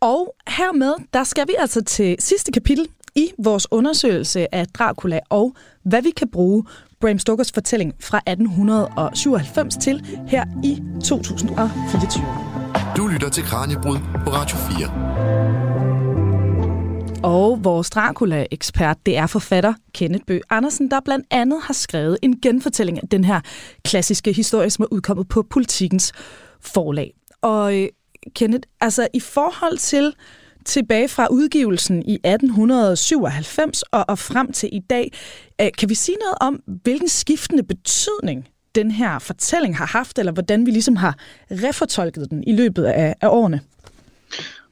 Og hermed, der skal vi altså til sidste kapitel i vores undersøgelse af Dracula og hvad vi kan bruge Bram Stokers fortælling fra 1897 til her i 2024. Du lytter til Kranjebrud på Radio 4. Og vores Dracula-ekspert, det er forfatter Kenneth Bø Andersen, der blandt andet har skrevet en genfortælling af den her klassiske historie, som er udkommet på Politikens forlag. Og øh, Kenneth, altså i forhold til tilbage fra udgivelsen i 1897 og, og frem til i dag, øh, kan vi sige noget om, hvilken skiftende betydning den her fortælling har haft, eller hvordan vi ligesom har refortolket den i løbet af, af årene?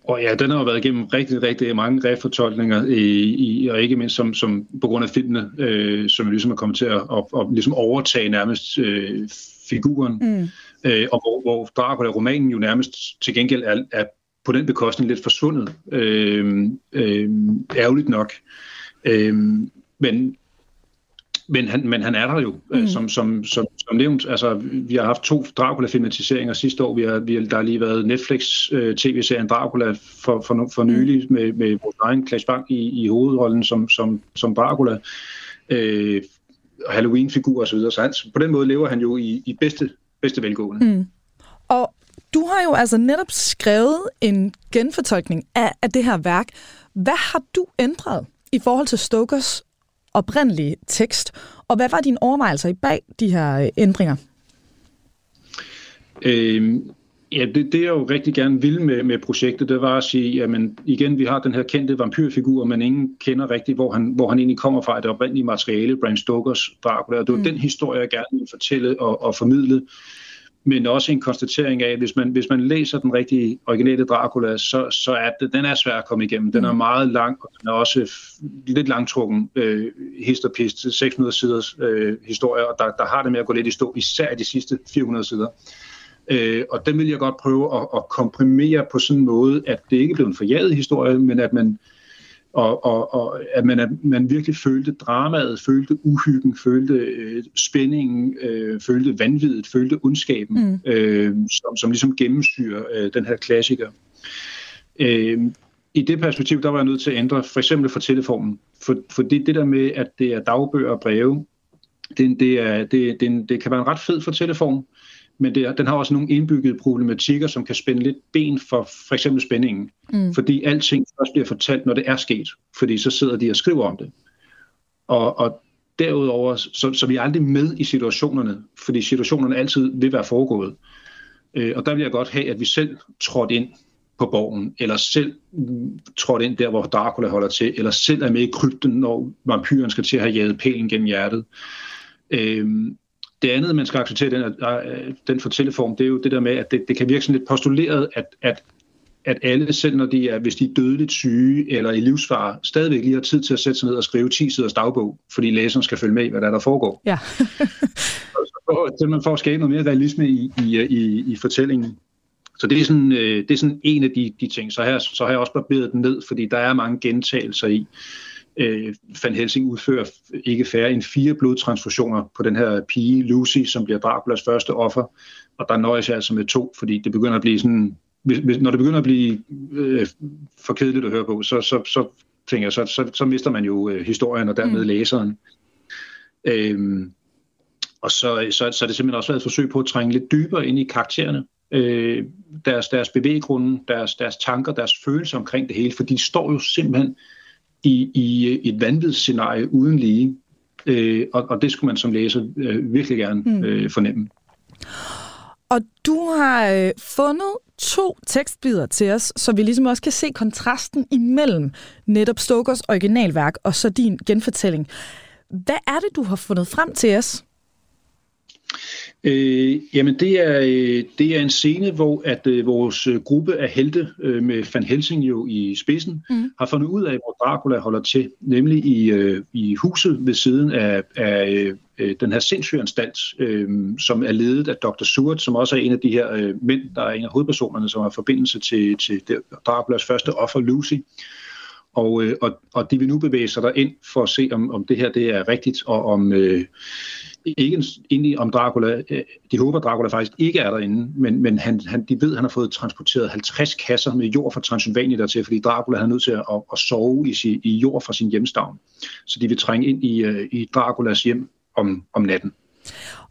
Og ja, den har været igennem rigtig, rigtig mange refortolkninger, i, i, og ikke mindst som, som på grund af filmene, øh, som ligesom er kommet til at, at, at ligesom overtage nærmest øh, figuren. Mm. Øh, og hvor, hvor Dracula-romanen jo nærmest til gengæld er, er på den bekostning lidt forsvundet. Øh, øh, ærgerligt nok. Øh, men men han, men han er der jo, øh, mm. som, som, som, som nævnt. Altså, vi har haft to Dracula-filmatiseringer sidste år. Vi har, vi har, der har lige været Netflix-tv-serien øh, Dracula for, for, for nylig mm. med, med vores egen Claes Bang i, i hovedrollen som, som, som Dracula. Øh, Halloween-figur osv. Så, så han, på den måde lever han jo i, i bedste, bedste velgående. Mm. Og du har jo altså netop skrevet en genfortolkning af, af det her værk. Hvad har du ændret i forhold til Stokers oprindelige tekst. Og hvad var dine overvejelser i bag de her øh, ændringer? Øhm, ja, det, det jeg jo rigtig gerne ville med, med projektet, det var at sige, jamen igen, vi har den her kendte vampyrfigur, men ingen kender rigtigt, hvor han, hvor han egentlig kommer fra, det oprindelige materiale, Bram Stokers Dracula, det var mm. den historie, jeg gerne ville fortælle og, og formidle. Men også en konstatering af, at hvis man, hvis man læser den rigtige originale Dracula, så, så er det, den er svær at komme igennem. Den er mm. meget lang, og den er også lidt langtrukken øh, hist og pist, 600 siders øh, historie, og der, der har det med at gå lidt i stå, især de sidste 400 sider. Øh, og den vil jeg godt prøve at, at komprimere på sådan en måde, at det ikke bliver en forjaget historie, men at man og, og, og at man, at man virkelig følte dramaet, følte uhyggen, følte øh, spændingen, øh, følte vanvittet, følte ondskaben, mm. øh, som, som ligesom gennemsyrer øh, den her klassiker. Øh, I det perspektiv, der var jeg nødt til at ændre, for eksempel for telefonen, for, for det, det der med, at det er dagbøger og breve, det, det, er, det, det, det kan være en ret fed for telefon, men det, den har også nogle indbyggede problematikker, som kan spænde lidt ben for for eksempel spændingen. Mm. Fordi alting først bliver fortalt, når det er sket. Fordi så sidder de og skriver om det. Og, og derudover, så, så vi er aldrig med i situationerne, fordi situationerne altid vil være foregået. Øh, og der vil jeg godt have, at vi selv trådte ind på borgen, eller selv trådte ind der, hvor Dracula holder til, eller selv er med i krypten, når vampyren skal til at have jaget pælen gennem hjertet. Øh, det andet, man skal acceptere den, den fortælleform, det er jo det der med, at det, det kan virke sådan lidt postuleret, at, at, at alle, selv når de er, hvis de er dødeligt syge eller i livsfare, stadigvæk lige har tid til at sætte sig ned og skrive 10 siders dagbog, fordi læseren skal følge med i, hvad der, er, der foregår. Ja. så man får at skabe noget mere realisme i, i, i, i fortællingen. Så det er sådan, øh, det er sådan en af de, de ting. Så, her, så har jeg også barberet den ned, fordi der er mange gentagelser i øh, Van Helsing udfører ikke færre end fire blodtransfusioner på den her pige, Lucy, som bliver Draculas første offer, og der nøjes jeg altså med to, fordi det begynder at blive sådan, hvis, hvis, når det begynder at blive øh, for kedeligt at høre på, så, så, så tænker jeg, så, så, så mister man jo øh, historien og dermed mm. læseren. Øhm, og så, så, så er det simpelthen også været et forsøg på at trænge lidt dybere ind i karaktererne. Øh, deres, deres bevæggrunde, deres, deres tanker, deres følelser omkring det hele, for de står jo simpelthen i, i et vanvidsscenarie uden lige. Øh, og, og det skulle man som læser øh, virkelig gerne mm. øh, fornemme. Og du har øh, fundet to tekstbider til os, så vi ligesom også kan se kontrasten imellem netop Stokers originalværk og så din genfortælling. Hvad er det, du har fundet frem til os? Øh, jamen det er, øh, det er en scene, hvor at øh, vores øh, gruppe af helte øh, med Van Helsing jo i spidsen mm. har fundet ud af, hvor Dracula holder til, nemlig i, øh, i huset ved siden af, af øh, den her sindssygeanstalt, øh, som er ledet af Dr. Seward, som også er en af de her øh, mænd, der er en af hovedpersonerne, som har forbindelse til, til Draculas første offer, Lucy. Og, øh, og, og de vil nu bevæge sig ind for at se, om, om det her det er rigtigt, og om... Øh, ikke egentlig om Dracula. Øh, de håber, Dracula faktisk ikke er derinde, men, men han, han, de ved, at han har fået transporteret 50 kasser med jord fra Transylvanien dertil, fordi Dracula er nødt til at, at, at sove i, si, i jord fra sin hjemstavn. Så de vil trænge ind i, uh, i Draculas hjem om, om natten.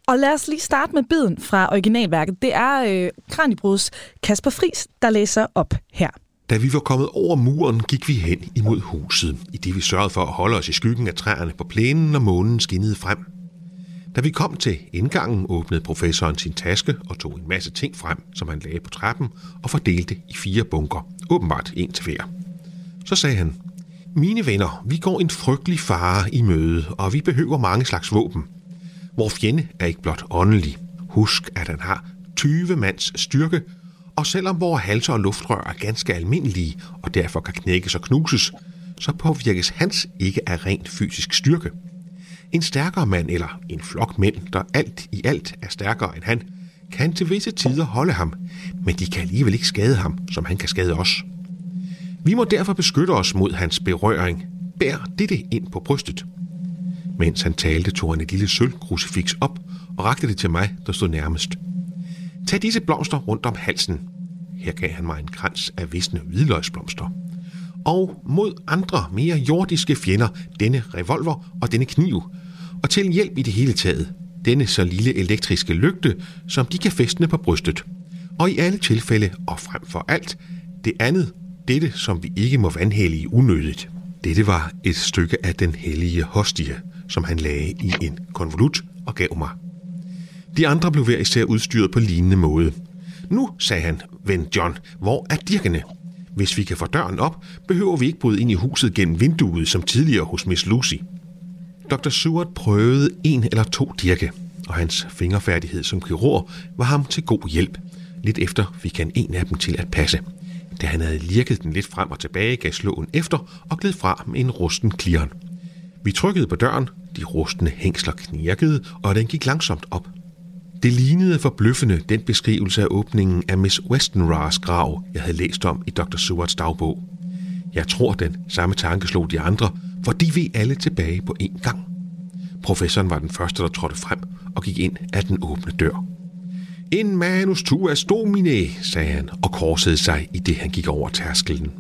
Og lad os lige starte med biden fra originalværket. Det er øh, Kranibruds Kasper Fris, der læser op her. Da vi var kommet over muren, gik vi hen imod huset, i det vi sørgede for at holde os i skyggen af træerne på plænen, og månen skinnede frem. Da vi kom til indgangen, åbnede professoren sin taske og tog en masse ting frem, som han lagde på trappen og fordelte i fire bunker, åbenbart en til hver. Så sagde han, mine venner, vi går en frygtelig fare i møde, og vi behøver mange slags våben. Vor fjende er ikke blot åndelig. Husk, at han har 20 mands styrke, og selvom vores halser og luftrør er ganske almindelige og derfor kan knækkes og knuses, så påvirkes hans ikke af rent fysisk styrke – en stærkere mand eller en flok mænd, der alt i alt er stærkere end han, kan til visse tider holde ham, men de kan alligevel ikke skade ham, som han kan skade os. Vi må derfor beskytte os mod hans berøring. Bær dette ind på brystet. Mens han talte, tog han et lille sølvkrucifix op og rakte det til mig, der stod nærmest. Tag disse blomster rundt om halsen. Her gav han mig en krans af visne hvidløgsblomster. Og mod andre, mere jordiske fjender, denne revolver og denne kniv, og til hjælp i det hele taget. Denne så lille elektriske lygte, som de kan fæstne på brystet. Og i alle tilfælde, og frem for alt, det andet, dette som vi ikke må vandhælde unødigt. Dette var et stykke af den hellige hostie, som han lagde i en konvolut og gav mig. De andre blev hver især udstyret på lignende måde. Nu, sagde han, ven John, hvor er dirkene? Hvis vi kan få døren op, behøver vi ikke bryde ind i huset gennem vinduet, som tidligere hos Miss Lucy. Dr. Seward prøvede en eller to dirke. og hans fingerfærdighed som kirurg var ham til god hjælp. Lidt efter fik han en af dem til at passe. Da han havde lirket den lidt frem og tilbage, gav slåen efter og gled fra med en rusten klirren. Vi trykkede på døren, de rustne hængsler knirkede, og den gik langsomt op. Det lignede forbløffende den beskrivelse af åbningen af Miss Westenras grav, jeg havde læst om i Dr. Sewards dagbog. Jeg tror, den samme tanke slog de andre, for de ved alle tilbage på én gang. Professoren var den første, der trådte frem og gik ind af den åbne dør. En manus tuas domine, sagde han og korsede sig i det, han gik over tærskelen.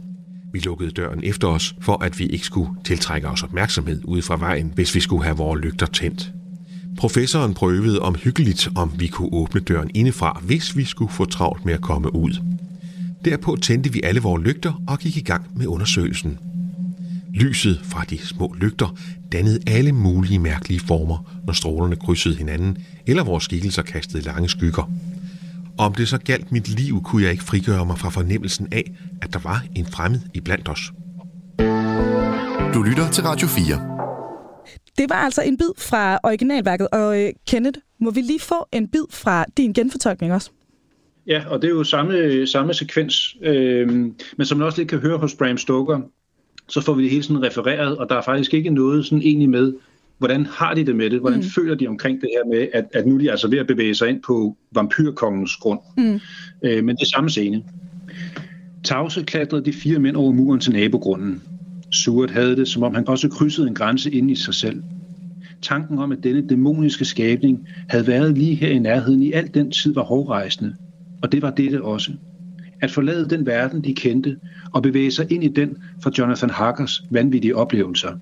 Vi lukkede døren efter os, for at vi ikke skulle tiltrække os opmærksomhed ude fra vejen, hvis vi skulle have vores lygter tændt. Professoren prøvede omhyggeligt, om vi kunne åbne døren indefra, hvis vi skulle få travlt med at komme ud. Derpå tændte vi alle vores lygter og gik i gang med undersøgelsen. Lyset fra de små lygter dannede alle mulige mærkelige former, når strålerne krydsede hinanden, eller vores skikkelser kastede lange skygger. Om det så galt mit liv, kunne jeg ikke frigøre mig fra fornemmelsen af, at der var en fremmed iblandt os. Du lytter til Radio 4. Det var altså en bid fra originalværket, og øh, Kenneth, må vi lige få en bid fra din genfortolkning også? Ja, og det er jo samme, samme sekvens, øh, men som man også lidt kan høre hos Bram Stoker, så får vi det hele sådan refereret, og der er faktisk ikke noget sådan egentlig med, hvordan har de det med det? Hvordan mm. føler de omkring det her med, at, at nu er de altså ved at bevæge sig ind på vampyrkongens grund? Mm. Øh, men det er samme scene. Tavse klatrede de fire mænd over muren til nabogrunden. Surt havde det, som om han også krydsede en grænse ind i sig selv. Tanken om, at denne dæmoniske skabning havde været lige her i nærheden i al den tid var hårdrejsende. Og det var dette også. At forlade den verden, de kendte, og bevæge sig ind i den for Jonathan Harkers vanvittige oplevelser.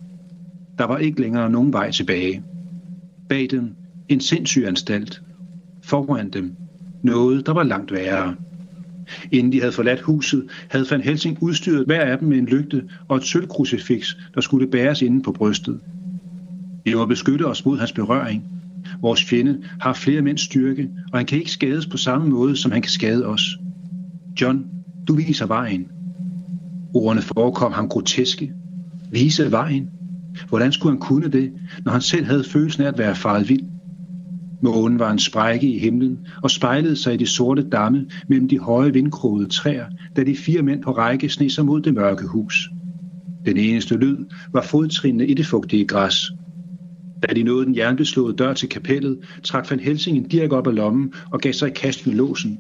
Der var ikke længere nogen vej tilbage. Bag dem en sindssyg anstalt. Foran dem noget, der var langt værre. Inden de havde forladt huset, havde Van Helsing udstyret hver af dem med en lygte og et sølvkrucifix, der skulle bæres inde på brystet. Det var beskytte os mod hans berøring. Vores fjende har flere mænds styrke, og han kan ikke skades på samme måde, som han kan skade os. John, du viser vejen. Ordene forekom ham groteske. Vise vejen? Hvordan skulle han kunne det, når han selv havde følelsen af at være faret vild? Månen var en sprække i himlen og spejlede sig i de sorte damme mellem de høje vindkrogede træer, da de fire mænd på række sne sig mod det mørke hus. Den eneste lyd var fodtrinene i det fugtige græs. Da de nåede den jernbeslåede dør til kapellet, trak Van Helsing en dirk op af lommen og gav sig i kast med låsen.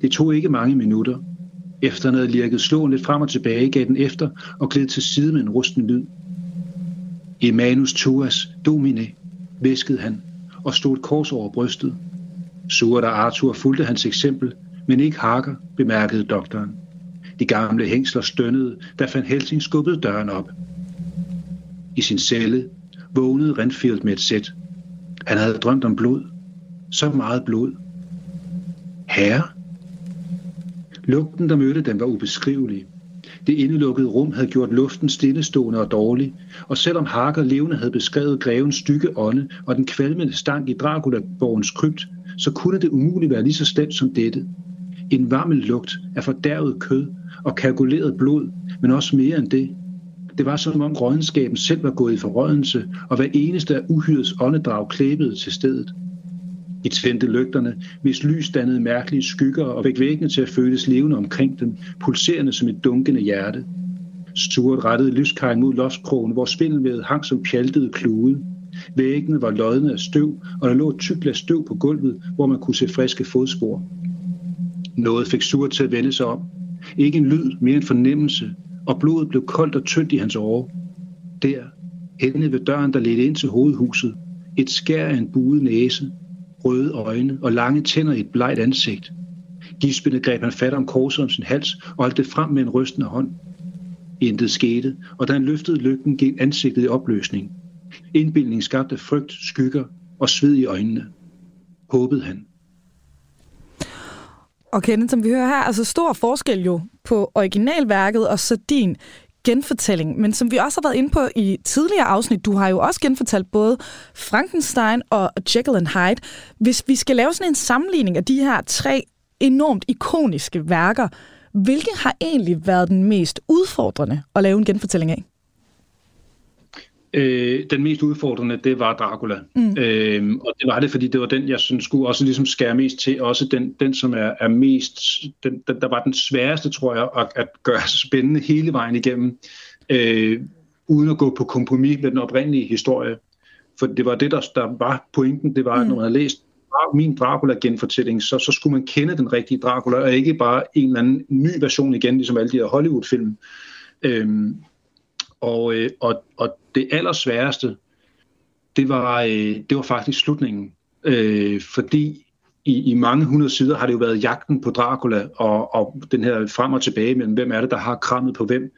Det tog ikke mange minutter. Efter han havde lirket slåen lidt frem og tilbage, gav den efter og gled til side med en rusten lyd. Emanus tuas domine, viskede han og stod et kors over brystet. Surt og Arthur fulgte hans eksempel, men ikke Harker, bemærkede doktoren. De gamle hængsler stønnede, da Van Helsing skubbede døren op. I sin celle vågnede Renfield med et sæt. Han havde drømt om blod. Så meget blod. Herre? Lugten, der mødte dem, var ubeskrivelig. Det indelukkede rum havde gjort luften stillestående og dårlig, og selvom Harker levende havde beskrevet grevens stykke ånde og den kvalmende stank i Dracula-borgens krypt, så kunne det umuligt være lige så slemt som dette. En varmel lugt af fordærvet kød og kalkuleret blod, men også mere end det. Det var som om rådenskaben selv var gået i forrådelse, og hver eneste af uhyrets åndedrag klæbede til stedet. De tændte lygterne, hvis lys dannede mærkelige skygger og fik væggene til at føles levende omkring dem, pulserende som et dunkende hjerte. Stuart rettede lyskejen mod loftskrogen, hvor spindelvævet hang som pjaltede klude. Væggene var lodne af støv, og der lå et tykt lag støv på gulvet, hvor man kunne se friske fodspor. Noget fik Stuart til at vende sig om. Ikke en lyd, mere en fornemmelse, og blodet blev koldt og tyndt i hans åre. Der, henne ved døren, der ledte ind til hovedhuset, et skær af en buet næse, røde øjne og lange tænder i et blegt ansigt. Gispende greb han fat om korset om sin hals og holdt det frem med en rystende hånd. Intet skete, og da han løftede lygten, gik ansigtet i opløsning. Indbildning skabte frygt, skygger og sved i øjnene. Håbede han. Og Kenneth, som vi hører her, altså stor forskel jo på originalværket og så din genfortælling, men som vi også har været inde på i tidligere afsnit, du har jo også genfortalt både Frankenstein og Jekyll and Hyde. Hvis vi skal lave sådan en sammenligning af de her tre enormt ikoniske værker, hvilke har egentlig været den mest udfordrende at lave en genfortælling af? Øh, den mest udfordrende, det var Dracula. Mm. Øh, og det var det, fordi det var den, jeg synes skulle også ligesom skære mest til. Også den, den som er, er mest, den, den, der var den sværeste, tror jeg, at, at gøre spændende hele vejen igennem, øh, uden at gå på kompromis med den oprindelige historie. For det var det, der, der var pointen. Det var, mm. at når man havde læst min Dracula-genfortælling, så, så skulle man kende den rigtige Dracula, og ikke bare en eller anden ny version igen, ligesom alle de her Hollywood-film. Øhm, og, øh, og, og det allersværeste, det var, øh, det var faktisk slutningen. Øh, fordi i, i mange hundrede sider har det jo været jagten på Dracula, og, og den her frem og tilbage mellem, hvem er det, der har krammet på hvem.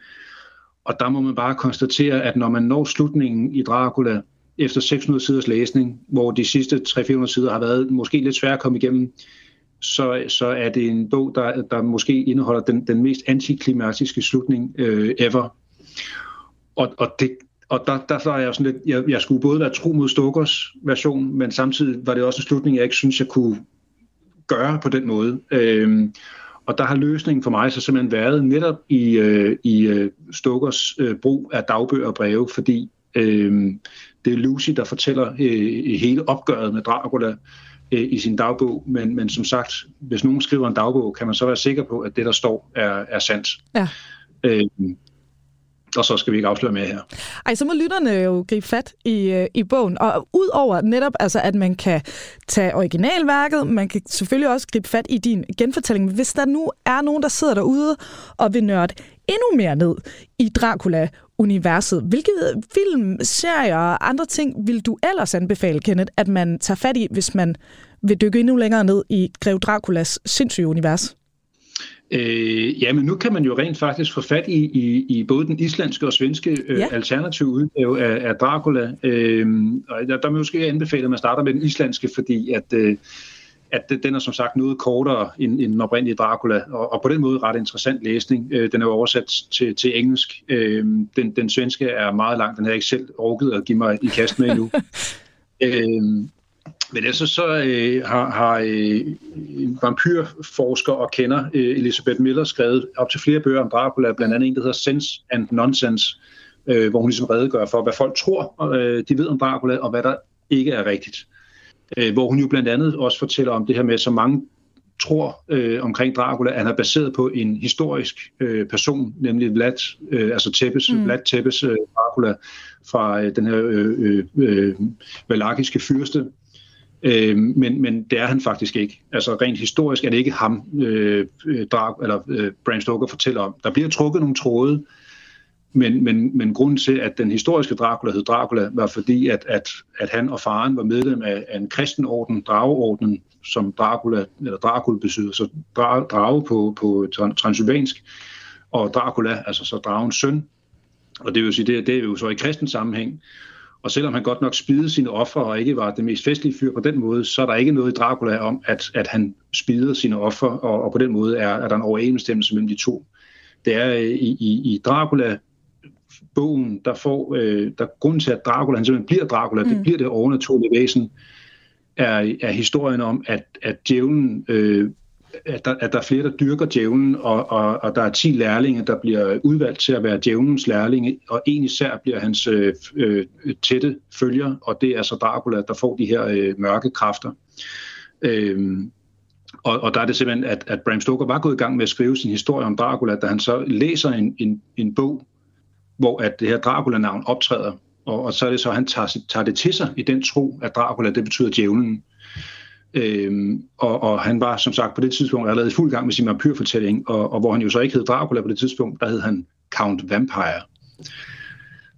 Og der må man bare konstatere, at når man når slutningen i Dracula, efter 600 siders læsning, hvor de sidste 300-400 sider har været måske lidt svære at komme igennem, så, så er det en bog, der, der måske indeholder den, den mest antiklimatiske slutning øh, ever. Og, og, det, og der, der, er jeg sådan lidt, jeg, jeg skulle både være tro mod Stokers version, men samtidig var det også en slutning, jeg ikke synes, jeg kunne gøre på den måde. Øhm, og der har løsningen for mig så simpelthen været netop i, øh, i øh, Stokers øh, brug af dagbøger og breve, fordi øh, det er Lucy, der fortæller øh, hele opgøret med Dracula øh, i sin dagbog, men, men som sagt, hvis nogen skriver en dagbog, kan man så være sikker på, at det, der står, er, er sandt. Ja. Øh, og så skal vi ikke afsløre mere her. Ej, så må lytterne jo gribe fat i, øh, i bogen. Og udover netop, altså, at man kan tage originalværket, man kan selvfølgelig også gribe fat i din genfortælling. Hvis der nu er nogen, der sidder derude og vil nørde endnu mere ned i Dracula-universet, hvilke øh, film, serier og andre ting vil du ellers anbefale, Kenneth, at man tager fat i, hvis man vil dykke endnu længere ned i Grev Draculas sindssyge univers? Øh, ja, men nu kan man jo rent faktisk få fat i, i, i både den islandske og svenske øh, ja. alternative udgave af, af Dracula. Øh, og der, der måske anbefale, at man starter med den islandske, fordi at, øh, at den er som sagt noget kortere end, end den oprindelige Dracula, og, og på den måde ret interessant læsning. Øh, den er jo oversat til, til engelsk. Øh, den, den svenske er meget lang, den har jeg ikke selv orket at give mig i kast med endnu. øh, men altså så øh, har, har øh, vampyrforsker og kender øh, Elisabeth Miller skrevet op til flere bøger om Dracula, blandt andet en, der hedder Sense and Nonsense, øh, hvor hun ligesom redegør for, hvad folk tror, øh, de ved om Dracula, og hvad der ikke er rigtigt. Øh, hvor hun jo blandt andet også fortæller om det her med, så mange tror øh, omkring Dracula, at han er baseret på en historisk øh, person, nemlig Vlad, øh, altså Tepes, mm. Vlad Tepes øh, Dracula fra øh, den her øh, øh, øh, valakiske fyrste, Øh, men, men det er han faktisk ikke. Altså rent historisk er det ikke ham, øh, øh, Drag, eller øh, Bram Stoker fortæller om. Der bliver trukket nogle tråde, men, men, men grunden til, at den historiske Dracula hed Dracula, var fordi, at, at, at han og faren var medlem af, af en kristen orden, som Dracula, eller Dracula betyder, så drage på, på transylvansk, og Dracula, altså så dragens søn. Og det vil sige, det, det er jo så i kristen sammenhæng. Og selvom han godt nok spidede sine ofre og ikke var det mest festlige fyr på den måde, så er der ikke noget i Dracula om, at, at han spidede sine ofre, og, og på den måde er, er der en overensstemmelse mellem de to. Det er øh, i, i, i Dracula bogen, der får, øh, der grunden til, at Dracula han simpelthen bliver Dracula, mm. det bliver det overnaturlige væsen, er, er historien om, at, at djævlen øh, at der, at der er flere, der dyrker djævlen, og, og, og der er 10 lærlinge, der bliver udvalgt til at være djævlens lærlinge, og en især bliver hans øh, øh, tætte følger, og det er så Dracula, der får de her øh, mørke kræfter. Øhm, og, og der er det simpelthen, at, at Bram Stoker var gået i gang med at skrive sin historie om Dracula, da han så læser en, en, en bog, hvor at det her Dracula-navn optræder, og, og så er det så, at han tager, tager det til sig i den tro, at Dracula, det betyder djævlen. Øhm, og, og han var som sagt på det tidspunkt allerede i fuld gang med sin vampyrfortælling, og, og hvor han jo så ikke hed Dracula på det tidspunkt, der hed han Count Vampire.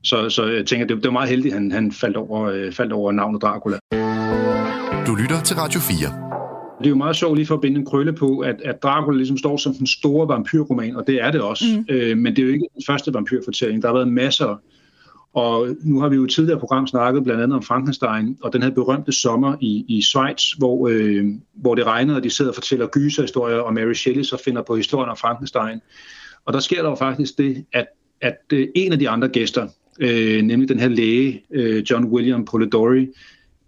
Så, så jeg tænker, det, det var meget heldigt, at han, han faldt, over, øh, faldt over navnet Dracula. Du lytter til Radio 4. Det er jo meget sjovt lige for at binde en krølle på, at, at Dracula ligesom står som den store vampyrroman, og det er det også. Mm. Øh, men det er jo ikke den første vampyrfortælling. Der har været masser og nu har vi jo i tidligere program snakket blandt andet om Frankenstein, og den her berømte sommer i, i Schweiz, hvor, øh, hvor det regner, og de sidder og fortæller gyserhistorier, og Mary Shelley så finder på historien om Frankenstein. Og der sker der jo faktisk det, at, at øh, en af de andre gæster, øh, nemlig den her læge, øh, John William Polidori,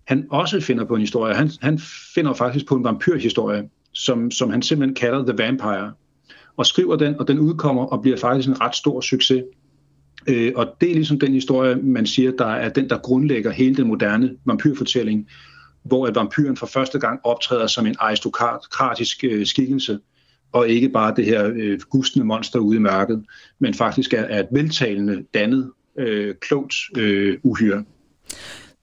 han også finder på en historie. Han, han finder faktisk på en vampyrhistorie, som, som han simpelthen kalder The Vampire, og skriver den, og den udkommer og bliver faktisk en ret stor succes. Øh, og det er ligesom den historie, man siger, der er den, der grundlægger hele den moderne vampyrfortælling, hvor at vampyren for første gang optræder som en aristokratisk øh, skikkelse, og ikke bare det her øh, gustende monster ude i mørket, men faktisk er, er et veltalende, dannet, øh, klogt øh, uhyre.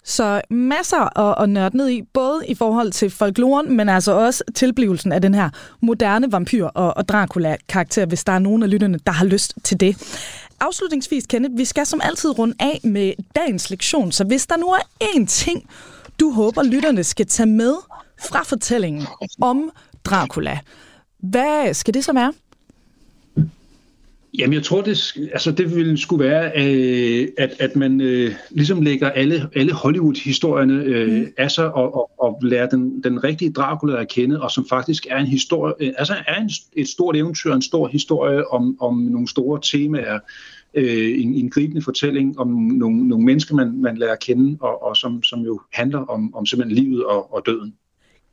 Så masser at, at nørde ned i, både i forhold til folkloren, men altså også tilblivelsen af den her moderne vampyr og, og Dracula-karakter, hvis der er nogen af lytterne, der har lyst til det. Afslutningsvis, Kenneth, vi skal som altid runde af med dagens lektion, så hvis der nu er én ting, du håber, lytterne skal tage med fra fortællingen om Dracula, hvad skal det så være? Jamen, jeg tror, det, altså, det ville skulle være, øh, at, at man øh, ligesom lægger alle, alle Hollywood-historierne øh, mm. af sig og, og, og lærer den, den rigtige Dracula at kende, og som faktisk er en historie, øh, altså er en, et stort eventyr, en stor historie om, om nogle store temaer, øh, en, en gribende fortælling om nogle, nogle mennesker, man, man lærer at kende, og, og som, som jo handler om, om simpelthen livet og, og døden.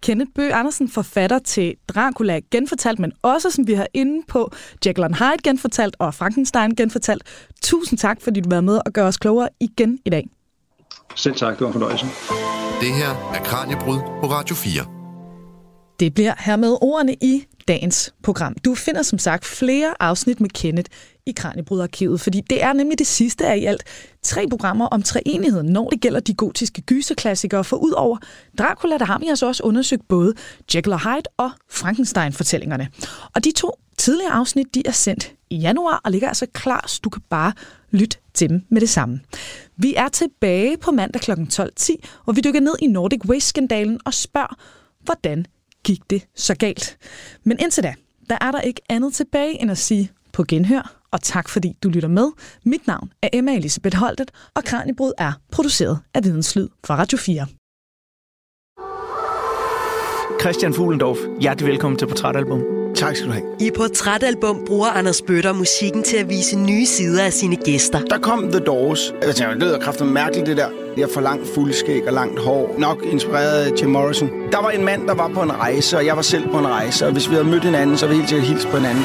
Kenneth Bøh Andersen, forfatter til Dracula genfortalt, men også, som vi har inde på, Jekyll and Hyde genfortalt og Frankenstein genfortalt. Tusind tak, fordi du var med og gør os klogere igen i dag. Selv tak, det var en fornøjelse. Det her er Kranjebrud på Radio 4. Det bliver hermed ordene i dagens program. Du finder som sagt flere afsnit med Kenneth i Kranjebrudarkivet, fordi det er nemlig det sidste af i alt tre programmer om treenigheden, når det gælder de gotiske gyserklassikere, for udover Dracula, der har vi altså også undersøgt både Jekyll og Hyde og Frankenstein-fortællingerne. Og de to tidligere afsnit, de er sendt i januar og ligger altså klar, så du kan bare lytte til dem med det samme. Vi er tilbage på mandag kl. 12.10, hvor vi dykker ned i Nordic Waste-skandalen og spørger, hvordan gik det så galt? Men indtil da, der er der ikke andet tilbage end at sige på genhør, og tak fordi du lytter med. Mit navn er Emma Elisabeth Holtet, og Kranjebrud er produceret af Videnslyd fra Radio 4. Christian Fuglendorf, hjertelig velkommen til Portrætalbum. Tak skal du have. I Portrætalbum bruger Anders Bøtter musikken til at vise nye sider af sine gæster. Der kom The Doors. Jeg tænkte, det lyder kraftigt mærkeligt, det der. Jeg får langt fuldskæg og langt hår. Nok inspireret af Jim Morrison. Der var en mand, der var på en rejse, og jeg var selv på en rejse. Og hvis vi havde mødt hinanden, så ville vi helt sikkert hilse på hinanden.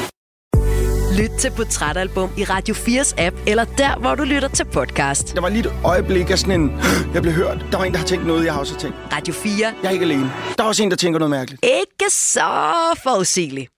Lyt til Portrætalbum i Radio 4's app, eller der, hvor du lytter til podcast. Der var lige et øjeblik af sådan en, jeg blev hørt. Der var en, der har tænkt noget, jeg har også tænkt. Radio 4. Jeg er ikke alene. Der er også en, der tænker noget mærkeligt. Ikke så forudsigeligt.